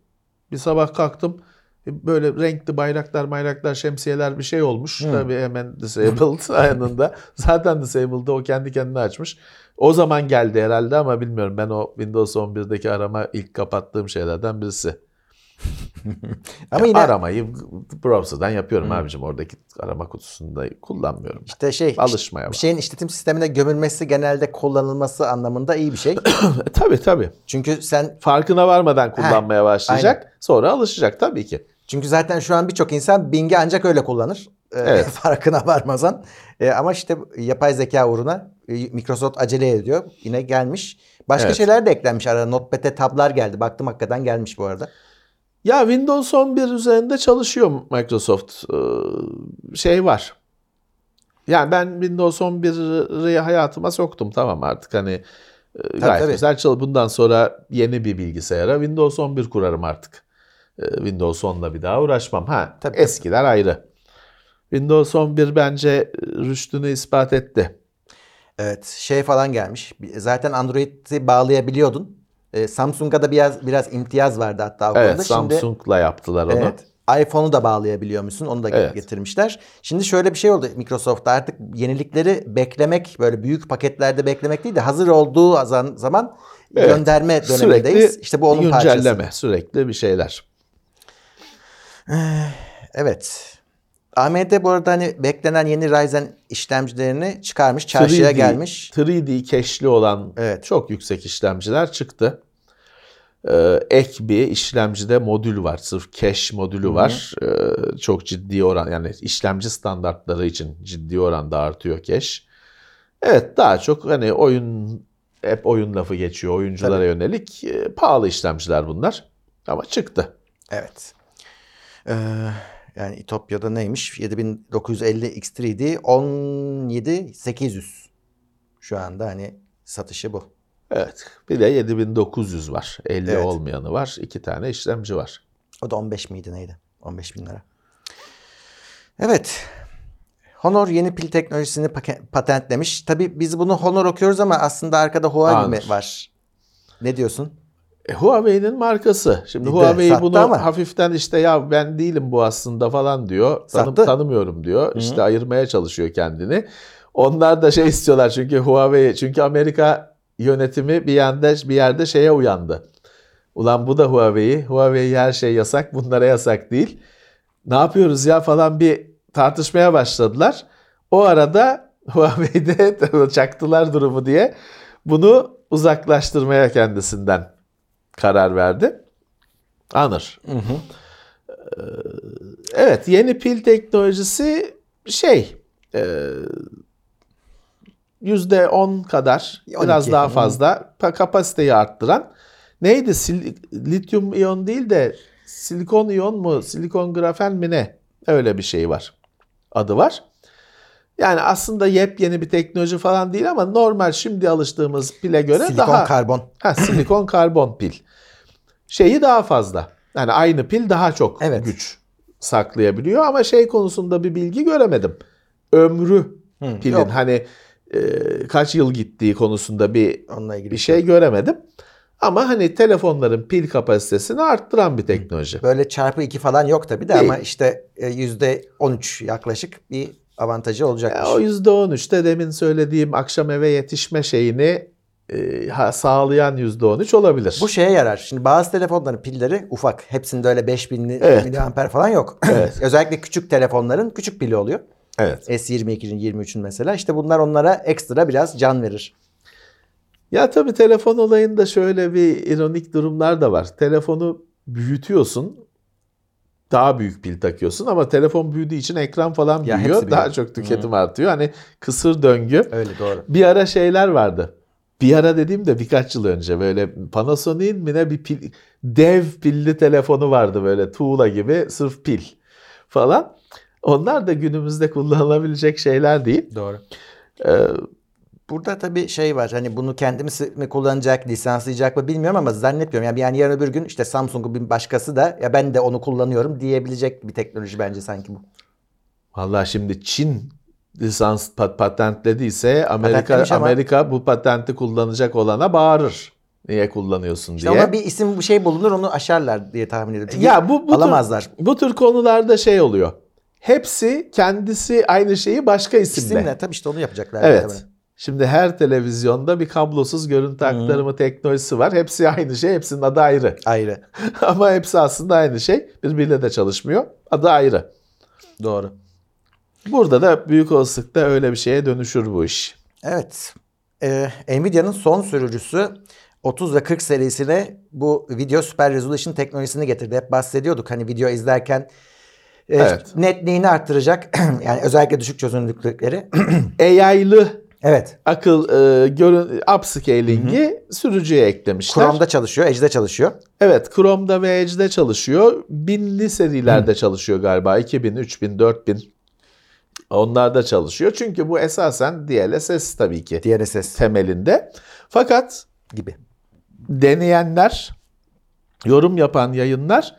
Bir sabah kalktım böyle renkli bayraklar bayraklar şemsiyeler bir şey olmuş. Tabii hemen disabled anında. Zaten disabled'da o kendi kendine açmış. O zaman geldi herhalde ama bilmiyorum. Ben o Windows 11'deki arama ilk kapattığım şeylerden birisi. Ama yine Aramayı browser'dan yapıyorum abicim. Oradaki arama kutusunda kullanmıyorum. işte şey Alışmaya bir şeyin işletim sistemine gömülmesi genelde kullanılması anlamında iyi bir şey. Tabii tabii. Çünkü sen Farkına varmadan kullanmaya başlayacak. Sonra alışacak tabii ki. Çünkü zaten şu an birçok insan Bing'i ancak öyle kullanır. Ee, Evet. farkına varmadan. Ee, ama işte yapay zeka uğruna e, Microsoft acele ediyor. Yine gelmiş. Başka Evet. şeyler de eklenmiş arada. Notepad'e tablar geldi. Baktım hakikaten gelmiş bu arada. Ya Windows 11 üzerinde çalışıyor Microsoft. Ee, şey var. Yani ben Windows 11'i hayatıma soktum tamam artık hani e, gayet tabii. güzel çalışıyor. Bundan sonra yeni bir bilgisayara Windows 11 kurarım artık. Ee, Windows 10'la bir daha uğraşmam. Ha, Tabii, eskiler ayrı. Windows 11 bence rüştünü ispat etti. Evet şey falan gelmiş. Zaten Android'i bağlayabiliyordun. Ee, Samsung'a da biraz biraz imtiyaz vardı hatta o Evet, konuda. Samsung'la yaptılar onu. Evet. iPhone'u da bağlayabiliyor musun? Onu da Evet. getirmişler. Şimdi şöyle bir şey oldu Microsoft'ta artık yenilikleri beklemek böyle büyük paketlerde beklemek değil de hazır olduğu zaman Evet. gönderme dönemindeyiz. Sürekli işte bu onun güncelleme, parçası. sürekli bir şeyler. Evet. AMD bu arada hani beklenen yeni Ryzen işlemcilerini çıkarmış, çarşıya 3D gelmiş. 3D cache'li olan Evet. çok yüksek işlemciler çıktı. Ee, ek bir işlemcide modül var. Sırf cache modülü var. Ee, çok ciddi oran yani işlemci standartları için ciddi oranda artıyor cache. Evet daha çok hani oyun hep oyun lafı geçiyor oyunculara Tabii. yönelik e, pahalı işlemciler bunlar. Ama çıktı. Evet. Ee, yani İtopya'da neymiş? 7950 X3D 17800. Şu anda hani satışı bu. Evet. Bir de 7900 var. 50 Evet. olmayanı var. İki tane işlemci var. O da 15 miydi neydi? 15 bin lira. Evet. Honor yeni pil teknolojisini patentlemiş. Tabii biz bunu Honor okuyoruz ama aslında arkada Huawei mi var? Ne diyorsun? E, Huawei'nin markası. Şimdi Bir Huawei bunu ama. hafiften işte ya ben değilim bu aslında falan diyor. Tanım, tanımıyorum diyor. İşte ayırmaya çalışıyor kendini. Onlar da şey istiyorlar çünkü Huawei çünkü Amerika yönetimi bir yerde bir yerde şeye uyandı. Ulan bu da Huawei. Huawei her şey yasak, bunlara yasak değil. Ne yapıyoruz ya falan bir tartışmaya başladılar. O arada Huawei'de çaktılar durumu diye bunu uzaklaştırmaya kendisinden karar verdi. Anır. Ee, Evet yeni pil teknolojisi şey e, yüzde on kadar 12. biraz daha Hı. fazla pa- kapasiteyi arttıran neydi Sil- lityum iyon değil de silikon iyon mu silikon grafen mi ne öyle bir şey var adı var. Yani aslında yepyeni bir teknoloji falan değil ama normal şimdi alıştığımız pile göre Silikon daha karbon. Ha, silikon karbon pil. Şeyi daha fazla. Yani aynı pil daha çok Evet. güç saklayabiliyor ama şey konusunda bir bilgi göremedim. Ömrü pilin yok. hani e, kaç yıl gittiği konusunda bir Onunla ilgili bir şey göremedim. Ama hani telefonların pil kapasitesini arttıran bir teknoloji. Böyle çarpı 2 falan yok tabii de Değil. ama işte e, yüzde 13 yaklaşık bir avantajı olacakmış. O %13'te demin söylediğim akşam eve yetişme şeyini e, ha- sağlayan %13 olabilir. Bu şeye yarar. Şimdi bazı telefonların pilleri ufak. Hepsinde öyle 5000'li Evet. miliamper falan yok. Özellikle küçük telefonların küçük pili oluyor. evet. S22'nin 23'ün mesela. İşte bunlar onlara ekstra biraz can verir. Ya tabii telefon olayında şöyle bir ironik durumlar da var. Telefonu büyütüyorsun. Daha büyük pil takıyorsun ama telefon büyüdüğü için ekran falan Ya büyüyor. hepsi büyüyor. Daha çok tüketim artıyor. Hani kısır döngü. Öyle doğru. Bir ara şeyler vardı. Bir ara dediğim de birkaç yıl önce böyle Panasonic'in mi ne bir pil, dev pilli telefonu vardı böyle tuğla gibi sırf pil falan. Onlar da günümüzde kullanılabilecek şeyler değil. Doğru. Ee, Burada tabii şey var. Hani bunu kendimiz mi kullanacak, lisanslayacak mı bilmiyorum ama zannetmiyorum. Yani, yani yarın öbür gün işte Samsung'un bir başkası da ya ben de onu kullanıyorum diyebilecek bir teknoloji bence sanki bu. Vallahi şimdi Çin lisans pat- patentlediyse Amerika ama- Amerika bu patenti kullanacak olana bağırır. Niye kullanıyorsun İşte diye. ona bir isim bir şey bulunur onu aşarlar diye tahmin ediyorum. Ya bu bu alamazlar. Tür, bu tür konularda şey oluyor. Hepsi kendisi aynı şeyi başka isimle. İsimle tabii işte onu yapacaklar. Evet. muhtemelen. Şimdi her televizyonda bir kablosuz görüntü aktarımı teknolojisi var. Hepsi aynı şey, hepsinin adı ayrı. Ayrı. Ama hepsi aslında aynı şey. Birbiriyle de çalışmıyor. Adı ayrı. Doğru. Burada da büyük olasılıkla öyle bir şeye dönüşür bu iş. Evet. Ee, Nvidia'nın son sürücüsü 30 ve 40 serisine bu video super resolution teknolojisini getirdi. Hep bahsediyorduk hani video izlerken e, Evet. netliğini arttıracak. yani özellikle düşük çözünürlükleri. AI'lı evet. akıl e, görün upscaling'i sürücüye eklemişler. Chrome'da çalışıyor, Edge'de çalışıyor. Evet, Chrome'da ve Edge'de çalışıyor. Binli serilerde çalışıyor galiba. 2000, 3000, 4000 onlarda çalışıyor. Çünkü bu esasen DLSS tabii ki DLSS temelinde. Fakat gibi. deneyenler, yorum yapan yayınlar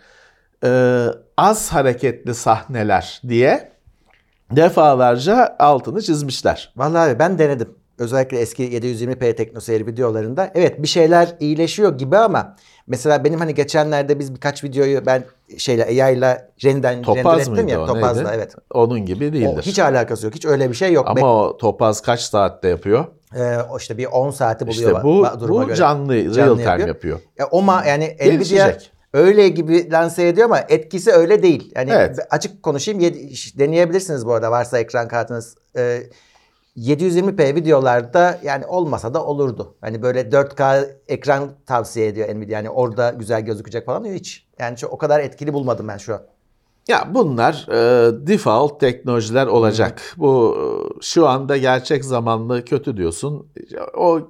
e, az hareketli sahneler diye defalarca altını çizmişler. Vallahi abi ben denedim. Özellikle eski 720p teknoseyir videolarında. Evet bir şeyler iyileşiyor gibi ama mesela benim hani geçenlerde biz birkaç videoyu ben şeyle AI ile reniden Topaz render ettim mıydı ya. o? Topaz'la Neydi? evet. Onun gibi O değildir. hiç alakası yok. Hiç öyle bir şey yok. Ama o topaz kaç saatte yapıyor? Ee, o işte bir 10 saati buluyor. İşte bu, bu göre. canlı, real Canlı time yapıyor. yapıyor. Ya o ma yani Nvidia. Öyle gibi lanse ediyor ama etkisi öyle değil. Yani Evet. açık konuşayım deneyebilirsiniz bu arada varsa ekran kartınız. Ee, 720p videolarda yani olmasa da olurdu. Hani böyle 4K ekran tavsiye ediyor Nvidia. Yani orada güzel gözükecek falan diyor hiç. Yani şu, o kadar etkili bulmadım ben şu an. Ya bunlar e, default teknolojiler olacak. Bu e, şu anda gerçek zamanlı kötü diyorsun. O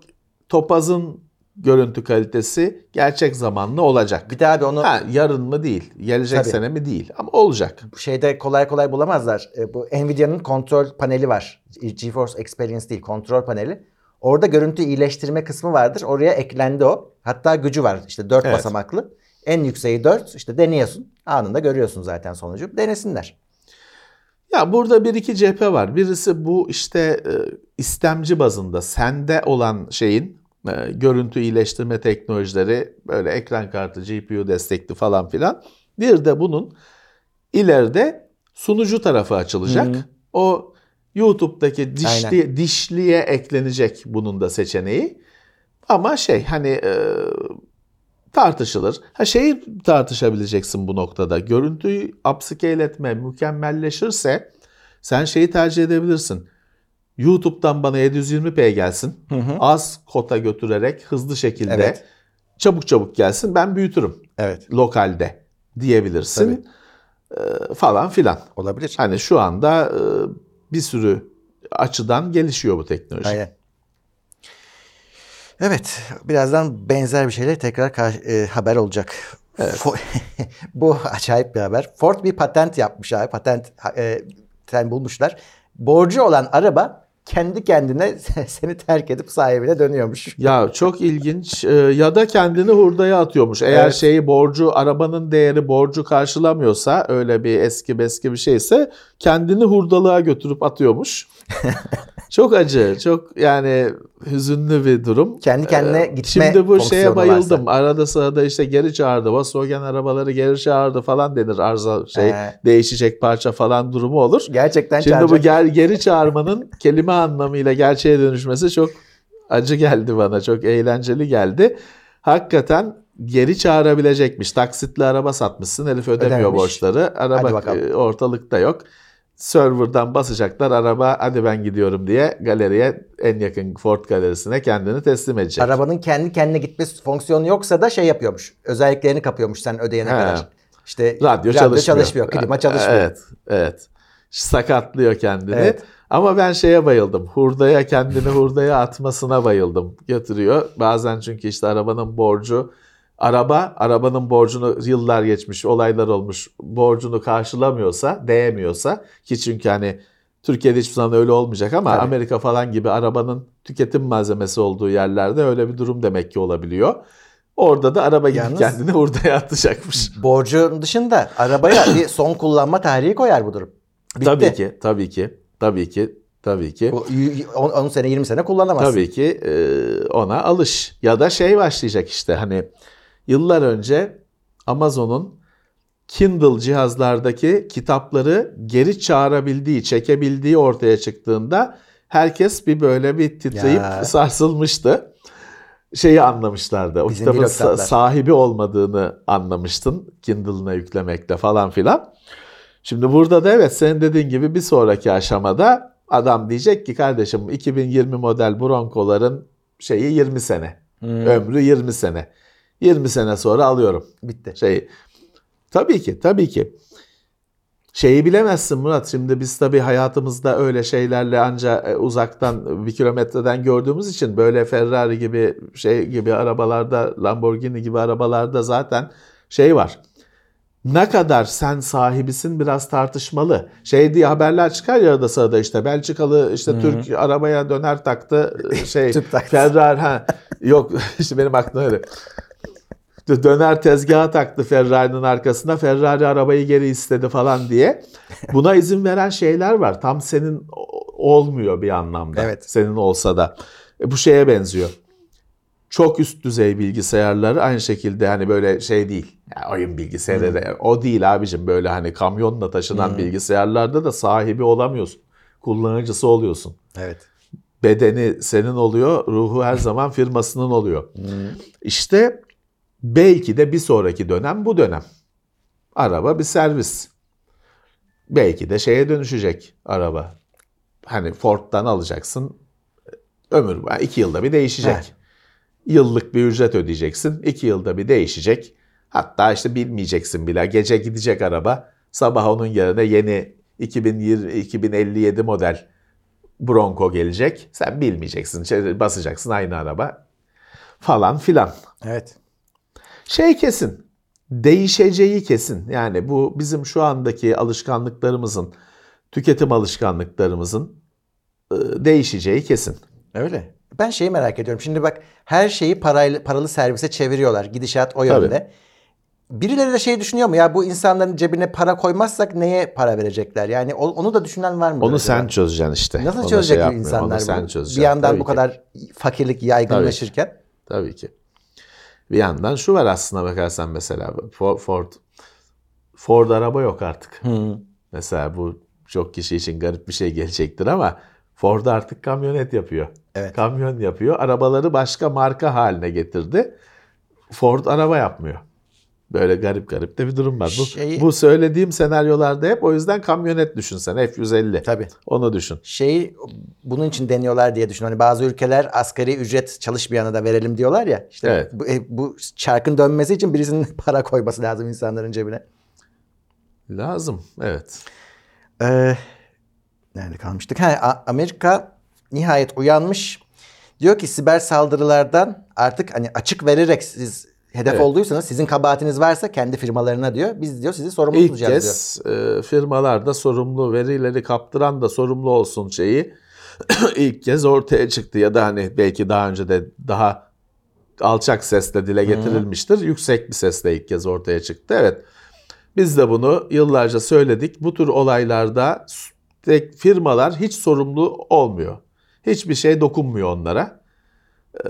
topazın görüntü kalitesi gerçek zamanlı olacak. Bir daha bir onu Ha, yarın mı değil, gelecek Tabii. sene mi değil ama olacak. şeyde kolay kolay bulamazlar. E, bu Nvidia'nın kontrol paneli var. GeForce Experience değil, kontrol paneli. Orada görüntü iyileştirme kısmı vardır. Oraya eklendi o. Hatta gücü var. İşte 4 Evet. basamaklı. En yükseği 4. İşte deniyorsun. Anında görüyorsun zaten sonucu. Denesinler. Ya burada bir iki cephe var. Birisi bu işte e, istemci bazında sende olan şeyin e, görüntü iyileştirme teknolojileri böyle ekran kartı, GPU destekli falan filan. Bir de bunun ileride sunucu tarafı açılacak. Hı. O YouTube'daki dişli, dişliye eklenecek bunun da seçeneği. Ama şey hani e, tartışılır. Ha şeyi tartışabileceksin bu noktada. Görüntüyü upscale etme mükemmelleşirse sen şeyi tercih edebilirsin. YouTube'dan bana 720p gelsin. Az kota götürerek hızlı şekilde Evet. çabuk çabuk gelsin. Ben büyütürüm Evet. lokalde diyebilirsin. Ee, falan filan. Olabilir. Hani şu anda bir sürü açıdan gelişiyor bu teknoloji. Aynen. Evet, birazdan benzer bir şeyle tekrar e, haber olacak. Fo- Bu acayip bir haber. Ford bir patent yapmış abi. Patent e, bulmuşlar. Borcu olan araba kendi kendine seni terk edip sahibine dönüyormuş. Ya çok ilginç. Ee, ya da kendini hurdaya atıyormuş. Eğer Evet. şeyi borcu arabanın değeri borcu karşılamıyorsa öyle bir eski beski bir şeyse kendini hurdalığa götürüp atıyormuş. çok acı. Çok yani hüzünlü bir durum. Kendi kendine Ee, gitme Şimdi bu şeye bayıldım. varsa. Arada sırada işte geri çağırdı. Volkswagen arabaları geri çağırdı falan denir. Arıza şey He. değişecek parça falan durumu olur. Gerçekten Şimdi bu çağıracak. ger- geri çağırmanın kelime anlamıyla gerçeğe dönüşmesi çok acı geldi bana. Çok eğlenceli geldi. Hakikaten geri çağırabilecekmiş. Taksitli araba satmışsın. Herif ödemiyor Ödememiş. borçları. Araba e, ortalıkta yok. Server'dan basacaklar. Araba hadi ben gidiyorum diye galeriye en yakın Ford galerisine kendini teslim edecek. Arabanın kendi kendine gitmesi fonksiyonu yoksa da şey yapıyormuş. Özelliklerini kapıyormuş sen ödeyene He. kadar. İşte Radyo, çalışmıyor. klima çalışmıyor. Evet, evet. Sakatlıyor kendini. Evet. Ama ben şeye bayıldım. Hurdaya kendini hurdaya atmasına bayıldım. Götürüyor. Bazen çünkü işte arabanın borcu araba arabanın borcunu yıllar geçmiş, olaylar olmuş. Borcunu karşılamıyorsa, değemiyorsa ki çünkü hani Türkiye'de hiçbir zaman öyle olmayacak ama Tabii. Amerika falan gibi arabanın tüketim malzemesi olduğu yerlerde öyle bir durum demek ki olabiliyor. Orada da araba Yalnız- kendini hurdaya atacakmış. Borcun dışında arabaya bir son kullanma tarihi koyar bu durum. Bitti. Tabii ki, tabii ki, tabii ki, tabii ki. Bu y- y- 10, 10 sene 20 sene kullanamazsın. Tabii ki e, ona alış. Ya da şey başlayacak işte hani yıllar önce Amazon'un Kindle cihazlardaki kitapları geri çağırabildiği, çekebildiği ortaya çıktığında herkes bir böyle bir titreyip Ya. sarsılmıştı. Şeyi anlamışlardı. O Bizim kitabın sa- sahibi olmadığını anlamıştın Kindle'ına yüklemekle falan filan. Şimdi burada da evet senin dediğin gibi bir sonraki aşamada adam diyecek ki kardeşim 2020 model Bronco'ların şeyi 20 sene. Hmm, Ömrü 20 sene. 20 sene sonra alıyorum. bitti. Şey tabii ki tabii ki. Şeyi bilemezsin Murat. Şimdi biz tabii hayatımızda öyle şeylerle ancak e, uzaktan bir kilometreden gördüğümüz için böyle Ferrari gibi şey gibi arabalarda Lamborghini gibi arabalarda zaten şey var. Ne kadar sen sahibisin biraz tartışmalı. Şey diye haberler çıkar ya arada sırada işte Belçikalı işte Türk arabaya döner taktı şey. Ferrari ha yok işte benim aklıma öyle. Döner tezgaha taktı Ferrari'nin arkasına. Ferrari arabayı geri istedi falan diye. Buna izin veren şeyler var. Tam senin olmuyor bir anlamda. Evet. Senin olsa da. E, bu şeye benziyor. Çok üst düzey bilgisayarları aynı şekilde hani böyle şey değil. Ya oyun bilgisayarları o değil abicim. Böyle hani kamyonla taşınan bilgisayarlarda da sahibi olamıyorsun. Kullanıcısı oluyorsun Evet. bedeni senin oluyor, ruhu her zaman firmasının oluyor. İşte belki de bir sonraki dönem bu dönem. Araba bir servis. Belki de şeye dönüşecek araba. Hani Ford'dan alacaksın. Ömür yani iki yılda bir değişecek. Heh. Yıllık bir ücret ödeyeceksin. iki yılda bir değişecek. Hatta işte bilmeyeceksin bile. Gece gidecek araba. Sabah onun yerine yeni 2020, 2057 model Bronco gelecek. Sen bilmeyeceksin. Şey, Basacaksın aynı araba. Falan filan. Evet. Şey kesin. Değişeceği kesin. Yani bu bizim şu andaki alışkanlıklarımızın, tüketim alışkanlıklarımızın e, değişeceği kesin. Öyle. Ben şeyi merak ediyorum. Şimdi bak her şeyi parayla, paralı servise çeviriyorlar. Gidişat o yönde. Birileri de şey düşünüyor mu? Ya bu insanların cebine para koymazsak neye para verecekler? Yani onu da düşünen var mı? Onu sen çözeceksin işte. Nasıl Ona çözecek şey insanlar Onu sen bu? çözeceksin. Bir yandan Tabii bu ki. kadar fakirlik yaygınlaşırken. Tabii ki. Bir yandan şu var aslına bakarsan mesela Ford, Ford, araba yok artık. Mesela bu çok kişi için garip bir şey gelecektir ama Ford artık kamyonet yapıyor. Evet. Kamyon yapıyor. Arabaları başka marka haline getirdi. Ford araba yapmıyor. Böyle garip garip de bir durum var. Bu, Şeyi- bu söylediğim senaryolarda hep o yüzden kamyonet düşünsen F-150. Tabii. Onu düşün. Şeyi bunun için deniyorlar diye düşün. Hani bazı ülkeler asgari ücret çalışmayana da verelim diyorlar ya. İşte Evet. bu, e, bu çarkın dönmesi için birisinin para koyması lazım insanların cebine. Lazım. Evet. Ee, nerede kalmıştık? Ha, A- Amerika nihayet uyanmış. Diyor ki siber saldırılardan artık hani açık vererek siz hedef Evet. olduysanız sizin kabahatiniz varsa kendi firmalarına diyor. Biz diyor sizi sorumlu İlk tutacağız diyor. kez e, firmalar da sorumlu, verileri kaptıran da sorumlu olsun şeyi ilk kez ortaya çıktı. Ya da hani belki daha önce de daha alçak sesle dile getirilmiştir. Yüksek bir sesle ilk kez ortaya çıktı. Evet. Biz de bunu yıllarca söyledik. Bu tür olaylarda tek firmalar hiç sorumlu olmuyor. Hiçbir şey dokunmuyor onlara. Ee,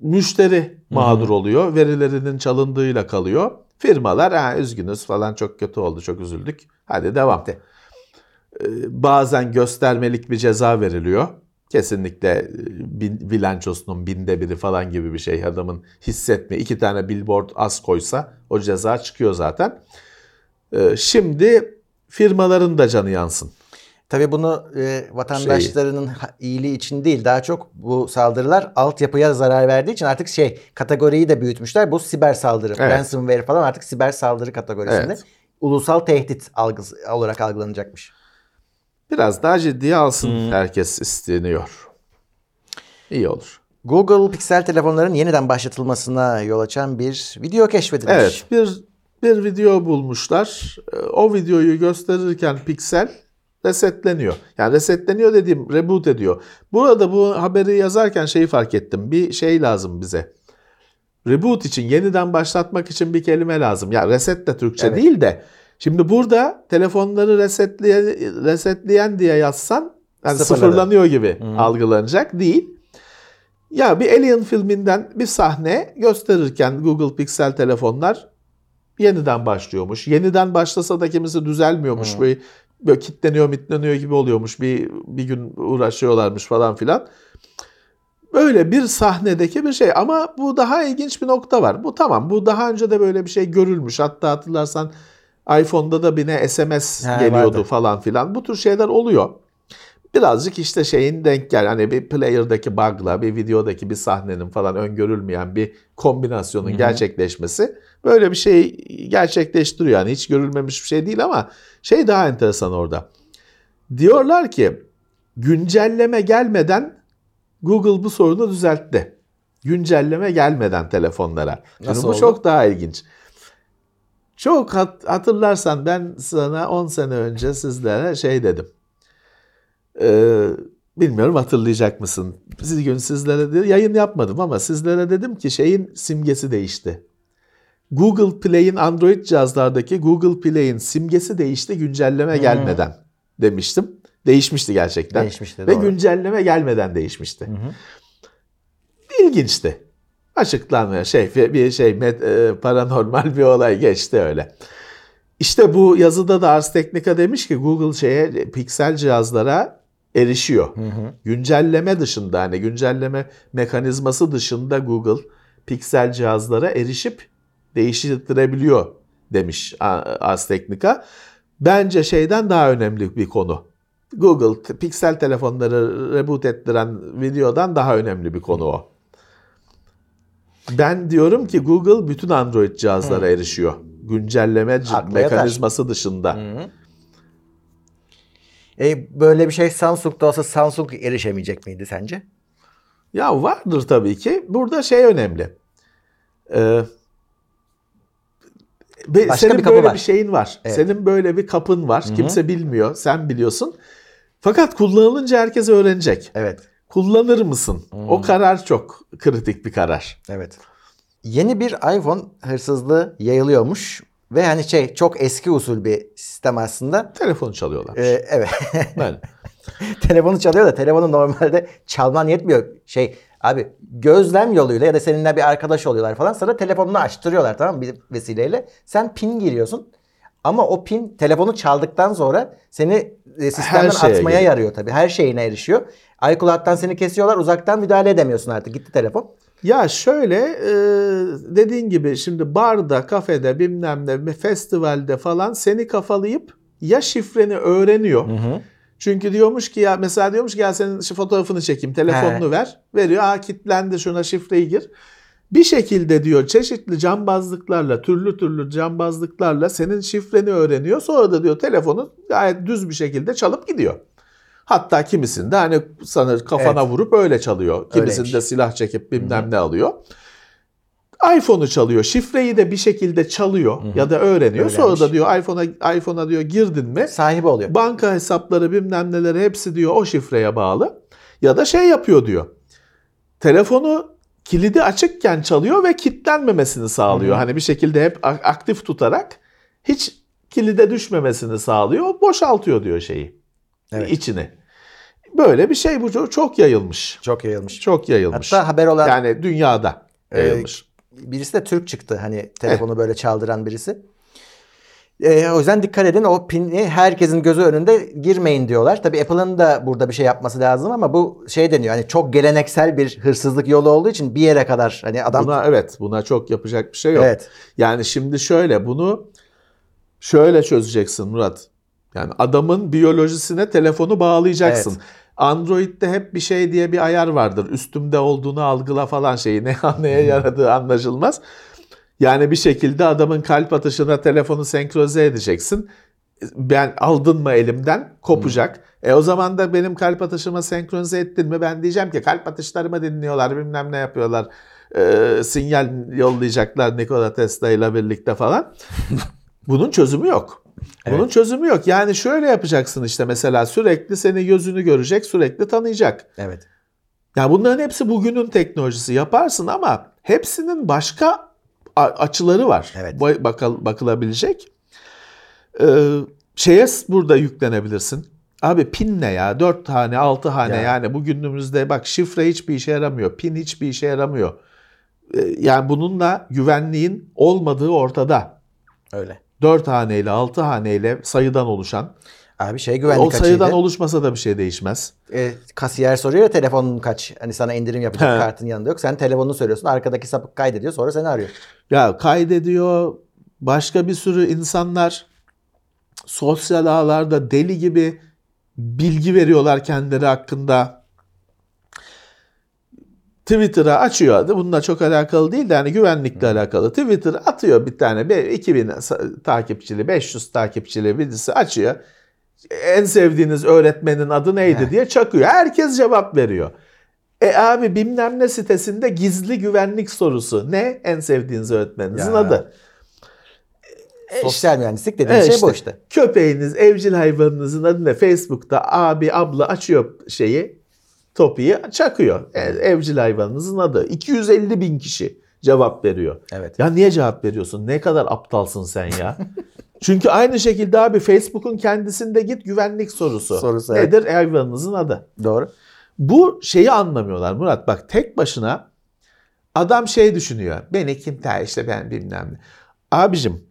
müşteri mağdur oluyor. Verilerinin çalındığıyla kalıyor. Firmalar ha, üzgünüz falan çok kötü oldu çok üzüldük. Hadi devam. Bitti. Ee, bazen göstermelik bir ceza veriliyor. Kesinlikle e, bilançosunun binde biri falan gibi bir şey. Adamın hissetme iki tane billboard az koysa o ceza çıkıyor zaten. Ee, şimdi firmaların da canı yansın. Tabii bunu e, vatandaşlarının ha- iyiliği için değil daha çok bu saldırılar altyapıya zarar verdiği için artık şey kategoriyi de büyütmüş,ler Bu siber saldırı, Evet. ransomware falan artık siber saldırı kategorisinde. Evet. Ulusal tehdit algısı olarak algılanacakmış. Biraz daha ciddiye alsın herkes isteniyor. İyi olur. Google Pixel telefonların yeniden başlatılmasına yol açan bir video keşfedilmiş. Evet bir bir video bulmuşlar. Ee, O videoyu gösterirken piksel resetleniyor. Yani resetleniyor dediğim reboot ediyor. Burada bu haberi yazarken şeyi fark ettim. Bir şey lazım bize. Reboot için yeniden başlatmak için bir kelime lazım. Ya reset de Türkçe Evet. değil de. Şimdi burada telefonları resetleyen, resetleyen diye yazsan yani Sıfırladı. sıfırlanıyor gibi algılanacak değil. Ya bir Alien filminden bir sahne gösterirken Google Pixel telefonlar yeniden başlıyormuş. Yeniden başlasa da kimisi düzelmiyormuş. Böyle, böyle kitleniyor mitleniyor gibi oluyormuş. Bir, bir gün uğraşıyorlarmış falan filan. Böyle bir sahnedeki bir şey ama bu daha ilginç bir nokta var. Bu tamam bu daha önce de böyle bir şey görülmüş. Hatta hatırlarsan iPhone'da da bir ne SMS Ha, geliyordu vardı. falan filan. Bu tür şeyler oluyor. Birazcık işte şeyin denk gel. Hani bir player'daki bug'la bir videodaki bir sahnenin falan öngörülmeyen bir kombinasyonun gerçekleşmesi böyle bir şey gerçekleştiriyor. Yani hiç görülmemiş bir şey değil ama şey daha enteresan orada. Diyorlar ki güncelleme gelmeden Google bu sorunu düzeltti. Güncelleme gelmeden telefonlara. Şimdi Nasıl bu oldu? çok daha ilginç. Çok hat- hatırlarsan ben sana 10 sene önce sizlere şey dedim. Ee, bilmiyorum hatırlayacak mısın? Siz gün sizlere de, yayın yapmadım ama sizlere dedim ki şeyin simgesi değişti. Google Play'in Android cihazlardaki Google Play'in simgesi değişti güncelleme gelmeden demiştim. Değişmişti gerçekten. Değişmişti, Ve doğru. güncelleme gelmeden değişmişti. İlginçti. Açıklanmıyor şey bir şey met- e, paranormal bir olay geçti öyle. İşte bu yazıda da Ars Technica demiş ki Google şeye piksel cihazlara erişiyor. Güncelleme dışında hani güncelleme mekanizması dışında Google piksel cihazlara erişip değiştirebiliyor demiş Ars Technica. Bence şeyden daha önemli bir konu. Google piksel telefonları reboot ettiren videodan daha önemli bir konu o. Ben diyorum ki Google bütün Android cihazlara erişiyor. Güncelleme yatar. mekanizması dışında. E, böyle bir şey Samsung'da olsa Samsung erişemeyecek miydi sence? Ya vardır tabii ki. Burada şey önemli. Ee, be- Başka senin bir kapı böyle var. bir şeyin var. Evet. Senin böyle bir kapın var. Kimse bilmiyor. Sen biliyorsun. Fakat kullanılınca herkes öğrenecek. Evet. Kullanır mısın? O karar çok kritik bir karar. Evet. Yeni bir iPhone hırsızlığı yayılıyormuş ve hani şey çok eski usul bir sistem aslında. Telefonu çalıyorlar. Ee, evet. Böyle. telefonu çalıyor da telefonu normalde çalman yetmiyor. Şey abi gözlem yoluyla ya da seninle bir arkadaş oluyorlar falan sana telefonunu açtırıyorlar tamam mı bir vesileyle. Sen pin giriyorsun. Ama o pin telefonu çaldıktan sonra seni e, sistemden atmaya geliyor. yarıyor tabii. Her şeyine erişiyor. iCloud'dan seni kesiyorlar. Uzaktan müdahale edemiyorsun artık. Gitti telefon. Ya şöyle e, dediğin gibi şimdi barda, kafede, bilmem ne, festivalde falan seni kafalayıp ya şifreni öğreniyor. Çünkü diyormuş ki ya mesela diyormuş ki ya senin fotoğrafını çekeyim, telefonunu ver. Veriyor. Aa kilitlendi şuna şifreyi gir. Bir şekilde diyor çeşitli cambazlıklarla, türlü türlü cambazlıklarla senin şifreni öğreniyor. Sonra da diyor telefonu gayet düz bir şekilde çalıp gidiyor. Hatta kimisinde hani sana kafana Evet. vurup öyle çalıyor. Kimisinde Öyleymiş. silah çekip bilmem ne alıyor. iPhone'u çalıyor. Şifreyi de bir şekilde çalıyor ya da öğreniyor. Sonra Öğrenmiş. da diyor iPhone'a iPhone'a diyor girdin mi? Sahibi oluyor. Banka hesapları bilmem neleri hepsi diyor o şifreye bağlı. Ya da şey yapıyor diyor. Telefonu kilidi açıkken çalıyor ve kilitlenmemesini sağlıyor. Hani bir şekilde hep aktif tutarak hiç kilide düşmemesini sağlıyor. Boşaltıyor diyor şeyi. Evet. içini. Böyle bir şey bu çok- yayılmış. Çok yayılmış. Çok yayılmış. Hatta haber olan yani dünyada Ee, yayılmış. Birisi de Türk çıktı hani telefonu böyle çaldıran birisi. Ee, o yüzden dikkat edin o pini herkesin gözü önünde girmeyin diyorlar. Tabii Apple'ın da burada bir şey yapması lazım ama bu şey deniyor hani çok geleneksel bir hırsızlık yolu olduğu için bir yere kadar hani adam Buna evet buna çok yapacak bir şey yok. Evet. Yani şimdi şöyle bunu şöyle çözeceksin Murat. Yani adamın biyolojisine telefonu bağlayacaksın. Evet. Android'de hep bir şey diye bir ayar vardır. Üstümde olduğunu algıla falan şeyi ne neye yaradığı anlaşılmaz. Yani bir şekilde adamın kalp atışına telefonu senkronize edeceksin. Ben aldın mı elimden kopacak. E o zaman da benim kalp atışıma senkronize ettin mi ben diyeceğim ki kalp atışlarımı dinliyorlar bilmem ne yapıyorlar. E, sinyal yollayacaklar Nikola Tesla ile birlikte falan. Bunun çözümü yok. Bunun Evet. çözümü yok. Yani şöyle yapacaksın işte mesela sürekli seni gözünü görecek, sürekli tanıyacak. Evet. Ya bunların hepsi bugünün teknolojisi yaparsın ama hepsinin başka açıları var. Evet. Ba- bakıl- bakılabilecek. Ee, şeye burada yüklenebilirsin. Abi pin ne ya? 4 tane, 6 tane Ya. yani bugünümüzde bak şifre hiçbir işe yaramıyor. Pin hiçbir işe yaramıyor. Ee, yani bununla güvenliğin olmadığı ortada. Öyle. 4 haneyle 6 haneyle sayıdan oluşan. Abi şey güvenlik o sayıdan açığıydı. oluşmasa da bir şey değişmez. E, kasiyer soruyor ya telefonun kaç? Hani sana indirim yapacak He. kartın yanında yok. Sen telefonunu söylüyorsun. Arkadaki sapık kaydediyor sonra seni arıyor. Ya kaydediyor. Başka bir sürü insanlar sosyal ağlarda deli gibi bilgi veriyorlar kendileri hakkında. Twitter'a açıyor. Bununla çok alakalı değil de hani güvenlikle alakalı. Twitter atıyor bir tane be- 2000 sa- takipçili, 500 takipçili birisi açıyor. En sevdiğiniz öğretmenin adı neydi diye çakıyor. Herkes cevap veriyor. E abi bilmem ne sitesinde gizli güvenlik sorusu. Ne? En sevdiğiniz öğretmeninizin Ya. adı. E Sosyal mühendislik dediğin E şey işte, bu işte. Köpeğiniz, evcil hayvanınızın adı ne? Facebook'ta abi, abla açıyor şeyi, topiyi çakıyor. E, evcil hayvanınızın adı. 250 bin kişi cevap veriyor. Evet. Ya niye cevap veriyorsun? Ne kadar aptalsın sen ya? Çünkü aynı şekilde abi Facebook'un kendisinde git güvenlik sorusu. Sorusu, evet. Nedir hayvanınızın adı? Doğru. Bu şeyi anlamıyorlar Murat. Bak tek başına adam şey düşünüyor. Beni kim ter işte ben bilmem ne. Abicim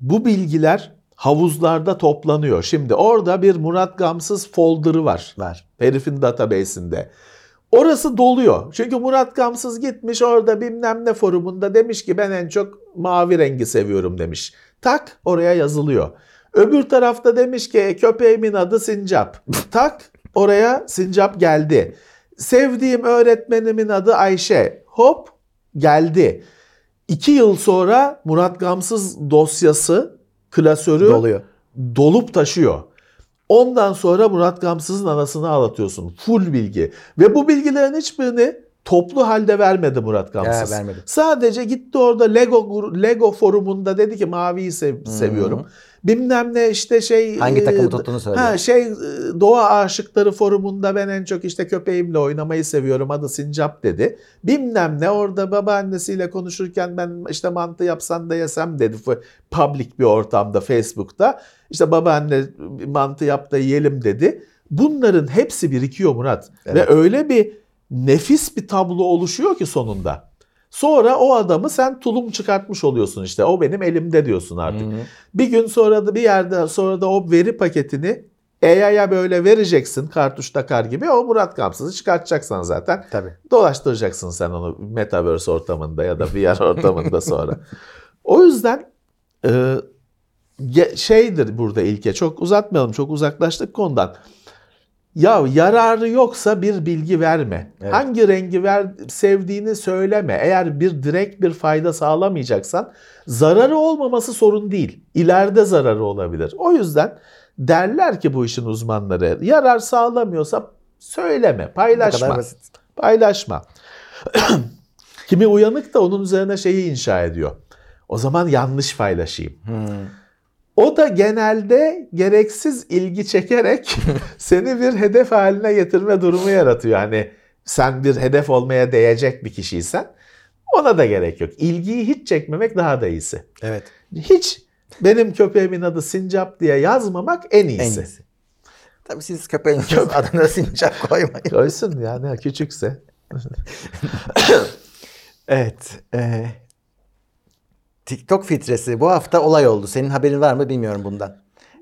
bu bilgiler havuzlarda toplanıyor. Şimdi orada bir Murat Gamsız folder'ı var. Var. Herifin database'inde. Orası doluyor. Çünkü Murat Gamsız gitmiş orada bilmem ne forumunda demiş ki ben en çok mavi rengi seviyorum demiş. Tak oraya yazılıyor. Öbür tarafta demiş ki köpeğimin adı Sincap. Tak oraya Sincap geldi. Sevdiğim öğretmenimin adı Ayşe. Hop geldi. İki yıl sonra Murat Gamsız dosyası, klasörü Doluyor. dolup taşıyor. Ondan sonra Murat Gamsız'ın anasını ağlatıyorsun. Full bilgi. Ve bu bilgilerin hiçbirini toplu halde vermedi Murat Gamsız. Ya, vermedi. Sadece gitti orada Lego Lego forumunda dedi ki maviyi sev- seviyorum. Bilmem ne işte şey Hangi takımı e, tuttuğunu söylüyor. Ha şey e, doğa aşıkları forumunda ben en çok işte köpeğimle oynamayı seviyorum adı Sincap dedi. Bilmem ne orada babaannesiyle konuşurken ben işte mantı yapsan da yesem dedi public bir ortamda Facebook'ta. İşte babaanne mantı yap da yiyelim dedi. Bunların hepsi birikiyor Murat. Evet. Ve öyle bir nefis bir tablo oluşuyor ki sonunda. Sonra o adamı sen tulum çıkartmış oluyorsun işte. O benim elimde diyorsun artık. Bir gün sonra da bir yerde sonra da o veri paketini AI'ya böyle vereceksin kartuş takar gibi. O Murat Kamsız'ı çıkartacaksan zaten. Tabii. Dolaştıracaksın sen onu Metaverse ortamında ya da VR ortamında sonra. O yüzden e, şeydir burada ilke. Çok uzatmayalım. Çok uzaklaştık konudan. Ya yararı yoksa bir bilgi verme. Evet. Hangi rengi ver sevdiğini söyleme. Eğer bir direkt bir fayda sağlamayacaksan zararı olmaması sorun değil. İleride zararı olabilir. O yüzden derler ki bu işin uzmanları yarar sağlamıyorsa söyleme, paylaşma. Paylaşma. Kimi uyanık da onun üzerine şeyi inşa ediyor. O zaman yanlış paylaşayım. O da genelde gereksiz ilgi çekerek seni bir hedef haline getirme durumu yaratıyor. Hani sen bir hedef olmaya değecek bir kişiysen ona da gerek yok. İlgiyi hiç çekmemek daha da iyisi. Evet. Hiç benim köpeğimin adı Sincap diye yazmamak en iyisi. En iyisi. Tabii siz köpeğinizin adına sincap koymayın. Koysun yani küçükse. Evet. e, TikTok filtresi bu hafta olay oldu. Senin haberin var mı bilmiyorum bundan.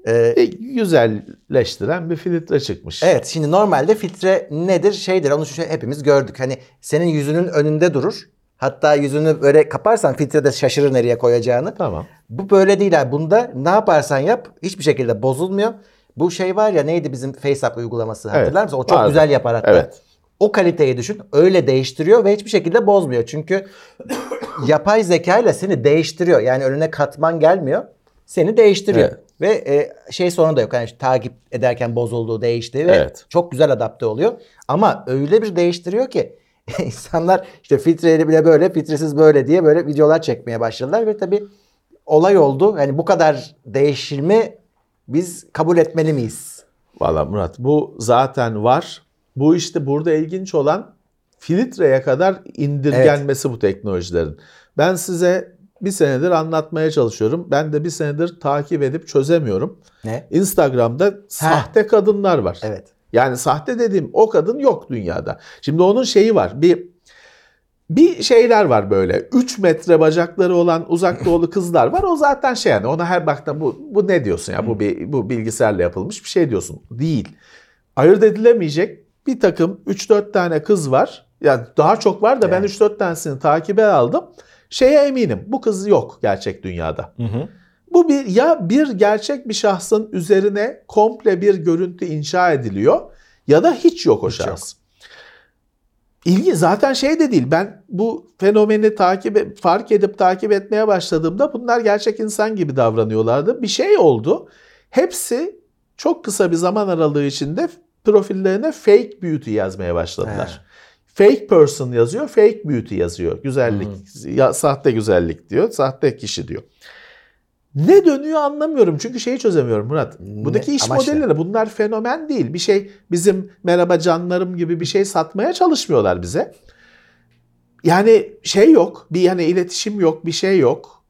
E, E, güzelleştiren bir filtre çıkmış. evet şimdi normalde filtre nedir? Şeydir onu şu hepimiz gördük. Hani senin yüzünün önünde durur. Hatta yüzünü böyle kaparsan filtre de şaşırır nereye koyacağını. Tamam. Bu böyle değil abi. Bunda ne yaparsan yap hiçbir şekilde bozulmuyor. Bu şey var ya neydi bizim FaceApp uygulaması Evet, hatırlar mısın? O çok vardı. güzel yapar hatta. Evet. O kaliteyi düşün. Öyle değiştiriyor ve hiçbir şekilde bozmuyor. Çünkü yapay zeka ile seni değiştiriyor. Yani önüne katman gelmiyor. Seni değiştiriyor. Evet. Ve e, şey sorunu da yok. Yani takip ederken bozulduğu, değişti ve Evet. çok güzel adapte oluyor. Ama öyle bir değiştiriyor ki insanlar işte filtreyle bile böyle, filtresiz böyle diye böyle videolar çekmeye başladılar ve tabii olay oldu. Yani bu kadar değişimi biz kabul etmeli miyiz? Valla Murat bu zaten var. Bu işte burada ilginç olan filtreye kadar indirgenmesi bu teknolojilerin. Ben size bir senedir anlatmaya çalışıyorum. Ben de bir senedir takip edip çözemiyorum. Ne? Instagram'da sahte kadınlar var. Evet. Yani sahte dediğim o kadın yok dünyada. Şimdi onun şeyi var. Bir bir şeyler var böyle. 3 metre bacakları olan uzak doğulu kızlar var. O zaten şey yani ona her baktığında bu bu ne diyorsun ya? Bu bir bu bilgisayarla yapılmış bir şey diyorsun. Değil. Ayırt edilemeyecek bir takım 3-4 tane kız var. Yani daha çok var da ben Evet. 3-4 tanesini takibe aldım. Şeye eminim. Bu kız yok gerçek dünyada. Bu bir ya bir gerçek bir şahsın üzerine komple bir görüntü inşa ediliyor ya da hiç yok o Hiç şahıs. İlgi zaten şey de değil. Ben bu fenomeni takip fark edip takip etmeye başladığımda bunlar gerçek insan gibi davranıyorlardı. Bir şey oldu. Hepsi çok kısa bir zaman aralığı içinde profillerine fake beauty yazmaya başladılar. Fake person yazıyor, fake beauty yazıyor. Güzellik, ya, sahte güzellik diyor, sahte kişi diyor. Ne dönüyor anlamıyorum çünkü şeyi çözemiyorum Murat. Buradaki iş amaç ne? modelleri bunlar fenomen değil. Bir şey bizim merhaba canlarım gibi bir şey satmaya çalışmıyorlar bize. Yani şey yok, bir yani iletişim yok, bir şey yok.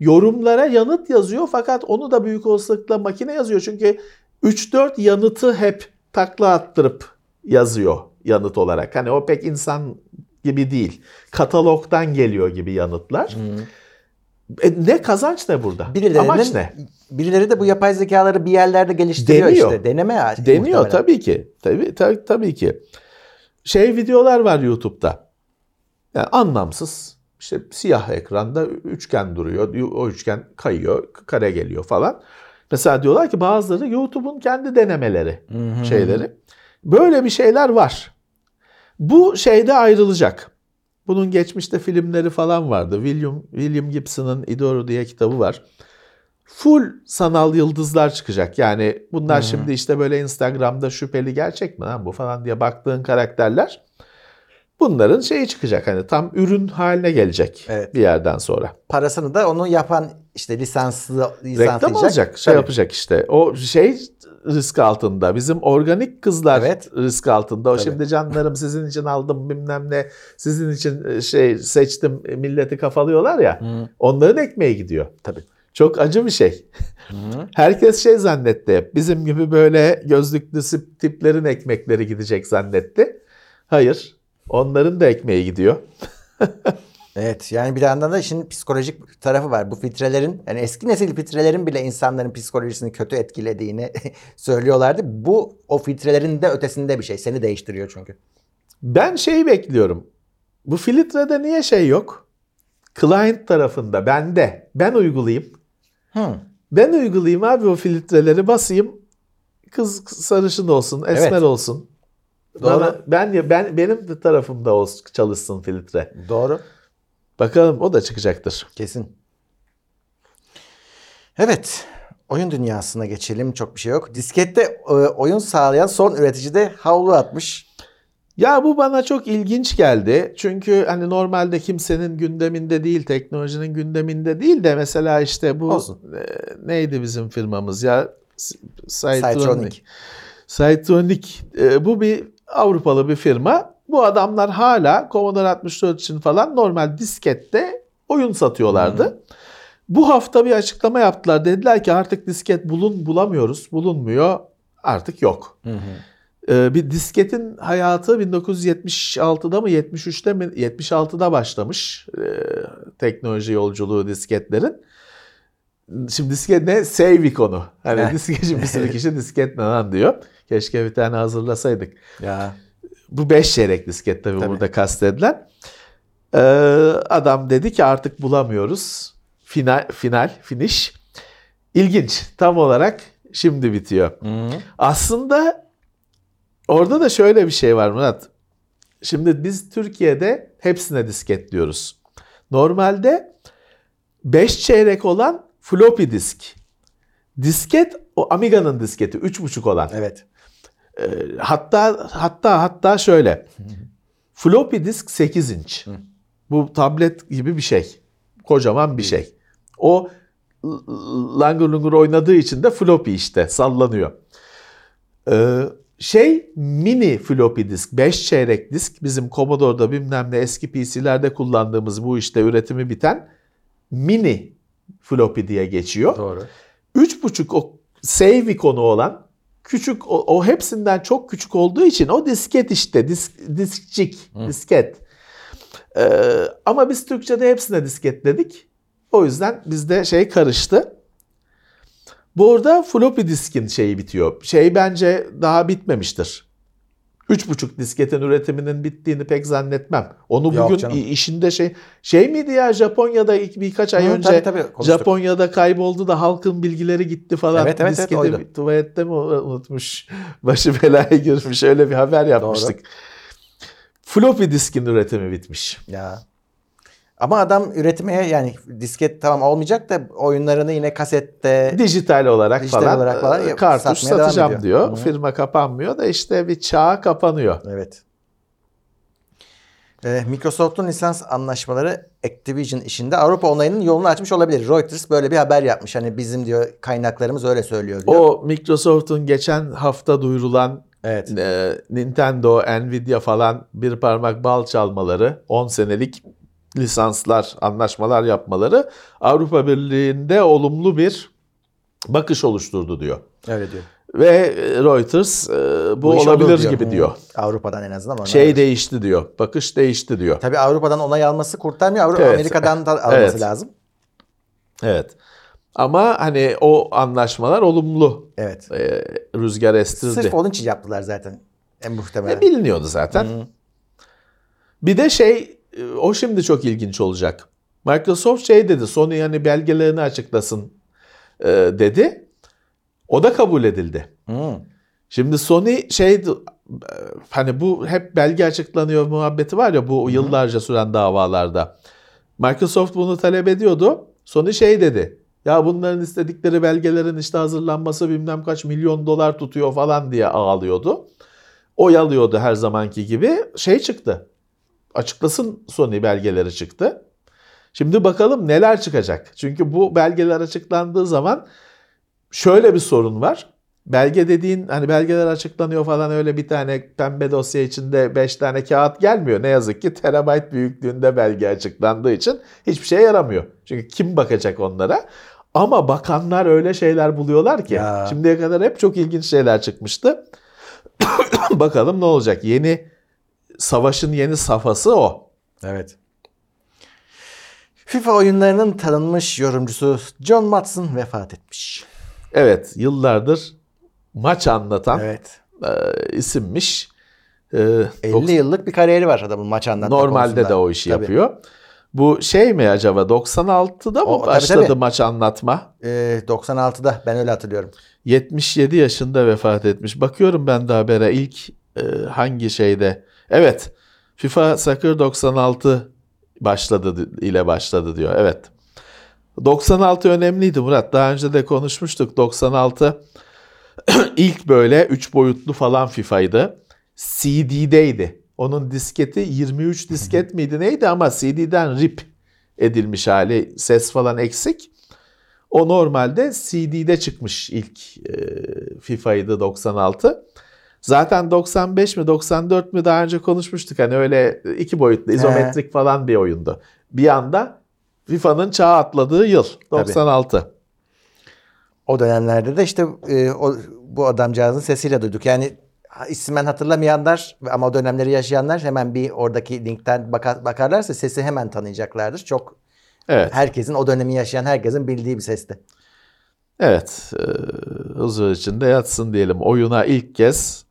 Yorumlara yanıt yazıyor fakat onu da büyük olasılıkla makine yazıyor. Çünkü 3-4 yanıtı hep takla attırıp yazıyor yanıt olarak. Hani o pek insan gibi değil. Katalogdan geliyor gibi yanıtlar. E, ne kazanç ne burada? Birilerinin, Amaç ne? Birileri de bu yapay zekaları bir yerlerde geliştiriyor Deniyor. işte. Deneme ya. Deniyor muhtemelen. tabii ki. Tabii, tabii, tabii ki. Şey videolar var YouTube'da. Yani anlamsız. İşte siyah ekranda üçgen duruyor. O üçgen kayıyor, kare geliyor falan. Mesela diyorlar ki bazıları YouTube'un kendi denemeleri, şeyleri. Böyle bir şeyler var. Bu şeyde ayrılacak. Bunun geçmişte filmleri falan vardı. William William Gibson'ın Idoro diye kitabı var. Full sanal yıldızlar çıkacak. Yani bunlar şimdi işte böyle Instagram'da şüpheli gerçek mi lan bu falan diye baktığın karakterler. Bunların şeyi çıkacak hani tam ürün haline gelecek Evet. bir yerden sonra. Parasını da onu yapan işte lisanslı Reklam lisanslayacak. alacak, şey Tabii. yapacak işte. O şey risk altında. Bizim organik kızlar Evet. risk altında. O Tabii. şimdi canlarım sizin için aldım bilmem ne. Sizin için e, şey seçtim milleti kafalıyorlar ya. Onların ekmeği gidiyor. Tabii. Çok acı bir şey. Herkes şey zannetti hep. Bizim gibi böyle gözlüklü tiplerin ekmekleri gidecek zannetti. Hayır. Onların da ekmeği gidiyor. Evet yani bir yandan da işin psikolojik tarafı var. Bu filtrelerin yani eski nesil filtrelerin bile insanların psikolojisini kötü etkilediğini söylüyorlardı. Bu o filtrelerin de ötesinde bir şey. Seni değiştiriyor çünkü. Ben şeyi bekliyorum. Bu filtrede niye şey yok? Client tarafında bende. Ben uygulayayım. Hı. Ben uygulayayım abi o filtreleri basayım. Kız sarışın olsun, esmer Evet. olsun. Doğru. Ben ben benim tarafımda olsun, çalışsın filtre. Doğru. Bakalım o da çıkacaktır. Kesin. Evet. Oyun dünyasına geçelim. Çok bir şey yok. Diskette e, oyun sağlayan son üretici de havlu atmış. Ya bu bana çok ilginç geldi. Çünkü hani normalde kimsenin gündeminde değil, teknolojinin gündeminde değil de mesela işte bu Olsun. e, neydi bizim firmamız ya? Cytronic. Cytronic. Cytronic. E, bu bir Avrupalı bir firma. Bu adamlar hala Commodore 64 için falan normal diskette oyun satıyorlardı. Bu hafta bir açıklama yaptılar. Dediler ki artık disket bulun bulamıyoruz. Bulunmuyor. Artık yok. Ee, bir disketin hayatı 1976'da mı 73'te mi 76'da başlamış ee, teknoloji yolculuğu disketlerin. Şimdi disket ne? Save ikonu. Hani diskeci bir sürü kişi disket ne lan diyor. Keşke bir tane hazırlasaydık. Ya. Bu 5 çeyrek disket tabii, Tabii. burada kastedilen. Ee, adam dedi ki artık bulamıyoruz. Final, final, finish. İlginç. Tam olarak şimdi bitiyor. Aslında orada da şöyle bir şey var Murat. Şimdi biz Türkiye'de hepsine disket diyoruz. Normalde 5 çeyrek olan floppy disk. Disket o Amiga'nın disketi 3.5 olan. Evet. Ee, hatta hatta hatta şöyle. Floppy disk 8 inç. Bu tablet gibi bir şey. Kocaman bir şey. O langur lungur oynadığı için de floppy işte sallanıyor. Ee, şey mini floppy disk, 5 çeyrek disk bizim Commodore'da bilmem ne eski PC'lerde kullandığımız bu işte üretimi biten mini floppy diye geçiyor. Doğru. 3.5 o save ikonu olan küçük o, o hepsinden çok küçük olduğu için o disket işte disk, diskçik disket. Ee, ama biz Türkçe'de hepsine disket dedik. O yüzden bizde şey karıştı. Bu arada floppy diskin şeyi bitiyor. Şey bence daha bitmemiştir. 3.5 disketin üretiminin bittiğini pek zannetmem. Onu Yok bugün canım. işinde şey şey miydi ya Japonya'da ilk birkaç ay Hı, önce tabii, tabii, konuştuk. Japonya'da kayboldu da halkın bilgileri gitti falan. Evet, evet, evet, Disketi oydu. bir tuvalette mi unutmuş? Başı belaya girmiş. Öyle bir haber yapmıştık. Floppy diskin üretimi bitmiş. Ya. Ama adam üretmeye yani disket tamam olmayacak da oyunlarını yine kasette Dijital olarak Dijital falan, olarak falan e, yap- kartuş satacağım diyor. Hı. Firma kapanmıyor da işte bir çağ kapanıyor. Evet. Ee, Microsoft'un lisans anlaşmaları Activision işinde Avrupa onayının yolunu açmış olabilir. Reuters böyle bir haber yapmış. Hani bizim diyor kaynaklarımız öyle söylüyor diyor. O Microsoft'un geçen hafta duyurulan Evet. e, Nintendo, Nvidia falan bir parmak bal çalmaları, 10 senelik lisanslar, anlaşmalar yapmaları Avrupa Birliği'nde olumlu bir bakış oluşturdu diyor. Öyle diyor. Ve Reuters e, bu, olur olabilir gibi Hı. diyor. Avrupa'dan en azından onay Şey değişti diyor. Bakış değişti diyor. Tabii Avrupa'dan onay alması kurtarmıyor. Avrupa Evet. Amerika'dan da alması Evet. lazım. Evet. Ama hani o anlaşmalar olumlu Evet. e, rüzgar estirdi. Sırf onun için yaptılar zaten. En muhtemelen. E, biliniyordu zaten. Hı. Bir de şey o şimdi çok ilginç olacak. Microsoft şey dedi Sony yani belgelerini açıklasın e, dedi. O da kabul edildi. Hı. Şimdi Sony şey e, hani bu hep belge açıklanıyor muhabbeti var ya bu yıllarca süren davalarda. Microsoft bunu talep ediyordu. Sony şey dedi. Ya bunların istedikleri belgelerin işte hazırlanması bilmem kaç milyon dolar tutuyor falan diye ağlıyordu. Oyalıyordu her zamanki gibi. Şey çıktı. Açıklasın Sony belgeleri çıktı. Şimdi bakalım neler çıkacak. Çünkü bu belgeler açıklandığı zaman şöyle bir sorun var. Belge dediğin hani belgeler açıklanıyor falan öyle bir tane pembe dosya içinde 5 tane kağıt gelmiyor. Ne yazık ki terabayt büyüklüğünde belge açıklandığı için hiçbir şeye yaramıyor. Çünkü kim bakacak onlara? Ama bakanlar öyle şeyler buluyorlar ki. Ya. Şimdiye kadar hep çok ilginç şeyler çıkmıştı. Bakalım ne olacak? Yeni savaşın yeni safhası o. Evet. FIFA oyunlarının tanınmış yorumcusu John Watson vefat etmiş. Evet, yıllardır maç anlatan Evet. e, isimmiş. E, 50 yıllık bir kariyeri var adamın maç anlatma Normalde konusunda. de o işi Tabii. yapıyor. Bu şey mi acaba 96'da mı O, tabii, başladı tabii. maç anlatma? Ee, 96'da ben öyle hatırlıyorum. 77 yaşında vefat etmiş. Bakıyorum ben de habere ilk e, hangi şeyde. Evet. FIFA Soccer 96 başladı ile başladı diyor. Evet. 96 önemliydi Murat. Daha önce de konuşmuştuk. 96 ilk böyle 3 boyutlu falan FIFA'ydı. CD'deydi. Onun disketi 23 disket miydi neydi ama CD'den rip edilmiş hali. Ses falan eksik. O normalde CD'de çıkmış ilk e, FIFA'ydı 96. Zaten 95 mi 94 mü daha önce konuşmuştuk. Hani öyle iki boyutlu izometrik falan bir oyundu. Bir anda FIFA'nın çağa atladığı yıl 96. O dönemlerde de işte e, o, bu adamcağızın sesiyle duyduk. Yani ismen hatırlamayanlar ama o dönemleri yaşayanlar hemen bir oradaki linkten baka- bakarlarsa sesi hemen tanıyacaklardır. Çok Evet. herkesin o dönemi yaşayan herkesin bildiği bir sesti. Evet. E, huzur içinde yatsın diyelim. Oyuna ilk kez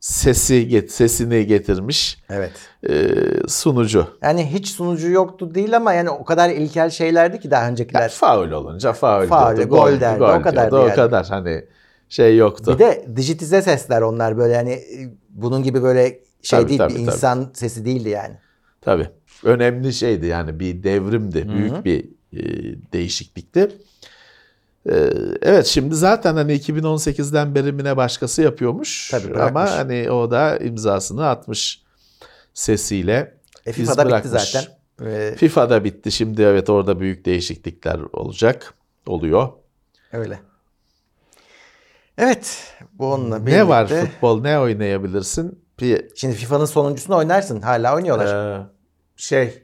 sesi get sesini getirmiş Evet. e, sunucu. Yani hiç sunucu yoktu değil ama yani o kadar ilkel şeylerdi ki daha öncekiler. Ya, faul olunca faul, Faul, diyordu, gol derdi, o kadardı diyordu, O yani. kadar hani şey yoktu. Bir de dijitize sesler onlar böyle yani e, bunun gibi böyle şey Tabii, değil tabii, bir tabii. insan sesi değildi yani. Tabii. Önemli şeydi yani bir devrimdi. Büyük bir e, değişiklikti. E, evet şimdi zaten hani 2018'den beri mi ne başkası yapıyormuş. Tabii, bırakmış. Ama hani o da imzasını atmış sesiyle. E, FIFA'da bitti zaten. Ee, FIFA'da bitti. Şimdi evet orada büyük değişiklikler olacak. Oluyor. öyle. Evet. Bu onunla Ne birlikte. var futbol ne oynayabilirsin? Şimdi FIFA'nın sonuncusunu oynarsın. Hala oynuyorlar. Ee, şey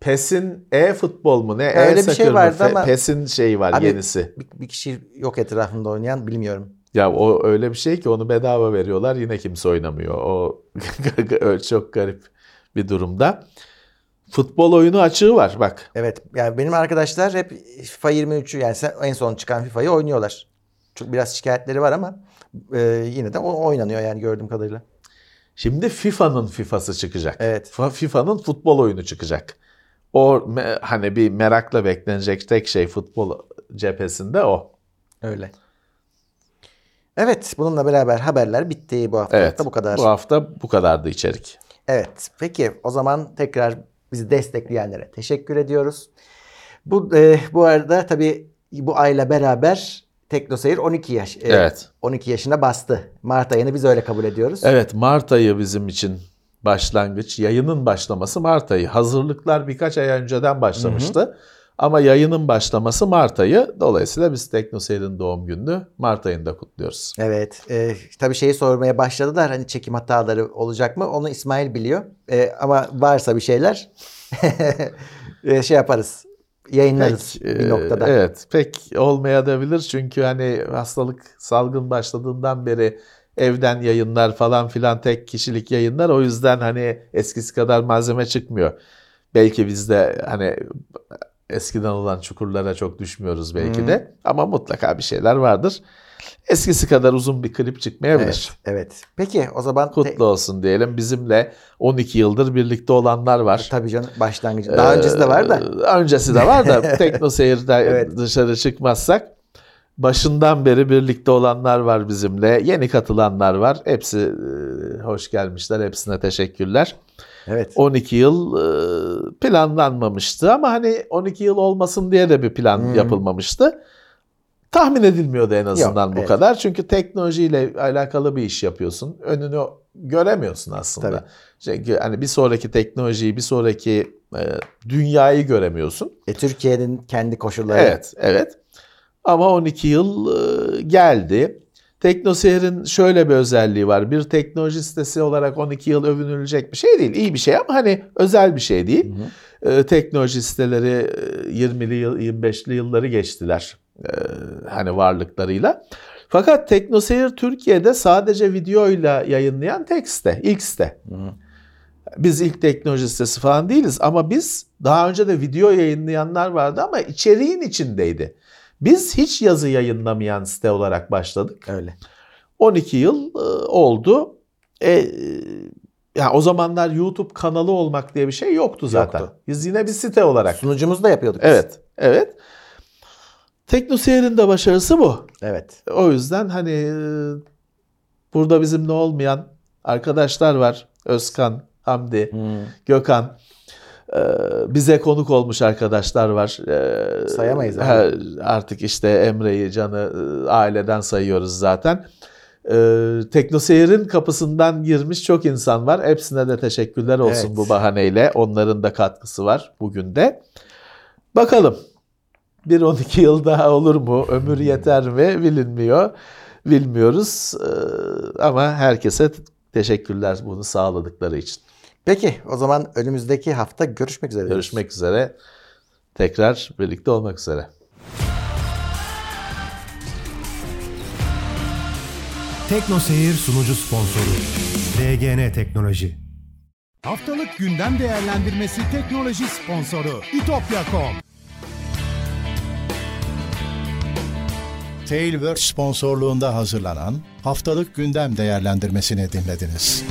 PES'in e-futbol mu ne? Öyle bir E-soccer şey vardı ama- PES'in şeyi var Abi- yenisi. bir, bir kişi yok etrafında oynayan bilmiyorum. Ya o öyle bir şey ki onu bedava veriyorlar yine kimse oynamıyor. O çok garip bir durumda. Futbol oyunu açığı var bak. Evet. Yani benim arkadaşlar hep FIFA 23'ü yani en son çıkan FIFA'yı oynuyorlar. Çok biraz şikayetleri var ama e, yine de o oynanıyor yani gördüğüm kadarıyla. Şimdi FIFA'nın FIFA'sı çıkacak. Evet. Fa- FIFA'nın futbol oyunu çıkacak. O hani bir merakla beklenecek tek şey futbol cephesinde o. Öyle. Evet. Bununla beraber haberler bitti bu hafta. Evet. da bu kadar. Bu hafta bu kadardı içerik. Evet. Peki o zaman tekrar bizi destekleyenlere teşekkür ediyoruz. Bu e, bu arada tabii bu ayla beraber TeknoSeyir 12 yaş. e, Evet. 12 yaşına bastı. Mart ayını biz öyle kabul ediyoruz. Evet Mart ayı bizim için başlangıç. Yayının başlaması Mart ayı. Hazırlıklar birkaç ay önceden başlamıştı. Ama yayının başlaması Mart ayı. Dolayısıyla biz TeknoSeyir'in doğum gününü Mart ayında kutluyoruz. Evet. E, tabii şeyi sormaya başladılar. Hani çekim hataları olacak mı? Onu İsmail biliyor. E, ama varsa bir şeyler e, şey yaparız. Yayınlarız Pek, bir e, noktada. Evet pek olmayabilir çünkü hani hastalık salgın başladığından beri evden yayınlar falan filan tek kişilik yayınlar o yüzden hani eskisi kadar malzeme çıkmıyor. Belki biz de hani eskiden olan çukurlara çok düşmüyoruz belki de ama mutlaka bir şeyler vardır. Eskisi kadar uzun bir klip çıkmayabilir. Evet, evet. Peki o zaman Kutlu olsun diyelim. Bizimle 12 yıldır birlikte olanlar var. tabii canım başlangıcı. Daha öncesi de var da. Ee, Öncesi de var da Tekno Seyir'de Evet. dışarı çıkmazsak başından beri birlikte olanlar var bizimle. Yeni katılanlar var. Hepsi e, hoş gelmişler. Hepsine teşekkürler. Evet. 12 yıl e, planlanmamıştı ama hani 12 yıl olmasın diye de bir plan Hmm. yapılmamıştı. Tahmin edilmiyordu en azından Yok, bu evet. kadar. Çünkü teknolojiyle alakalı bir iş yapıyorsun. Önünü göremiyorsun aslında. Tabii. Çünkü hani bir sonraki teknolojiyi, bir sonraki e, dünyayı göremiyorsun. E, Türkiye'nin kendi koşulları. Evet, evet. Ama 12 yıl e, geldi. TeknoSeyir'in şöyle bir özelliği var. Bir teknoloji sitesi olarak 12 yıl övünülecek bir şey değil. İyi bir şey ama hani özel bir şey değil. E, teknoloji siteleri e, 20'li yıl, 25'li yılları geçtiler. e, hani varlıklarıyla. Fakat TeknoSeyir Türkiye'de sadece videoyla yayınlayan tek site, ilk site. Biz ilk teknoloji sitesi falan değiliz ama biz daha önce de video yayınlayanlar vardı ama içeriğin içindeydi. Biz hiç yazı yayınlamayan site olarak başladık. Öyle. 12 yıl e, oldu. E, yani o zamanlar YouTube kanalı olmak diye bir şey yoktu zaten. Yoktu. Biz yine bir site olarak. Sunucumuzu da yapıyorduk. biz. Evet, evet. Teknoseyir'in de başarısı bu. Evet. O yüzden hani e, burada bizimle olmayan arkadaşlar var. Özkan, Hamdi, Hmm. Gökhan. E, bize konuk olmuş arkadaşlar var. E, Sayamayız abi. Artık işte Emre'yi, Can'ı e, aileden sayıyoruz zaten. E, Teknoseyir'in kapısından girmiş çok insan var. Hepsine de teşekkürler olsun Evet. bu bahaneyle. Onların da katkısı var bugün de. Bakalım. Bir 12 yıl daha olur mu? Ömür yeter mi? Bilinmiyor. Bilmiyoruz. Ee, ama herkese teşekkürler bunu sağladıkları için. Peki o zaman önümüzdeki hafta görüşmek üzere. Görüşmek üzere. Tekrar birlikte olmak üzere. Tekno Seyir sunucu sponsoru DGN Teknoloji. Haftalık gündem değerlendirmesi teknoloji sponsoru itopya.com Tailwork sponsorluğunda hazırlanan haftalık gündem değerlendirmesini dinlediniz.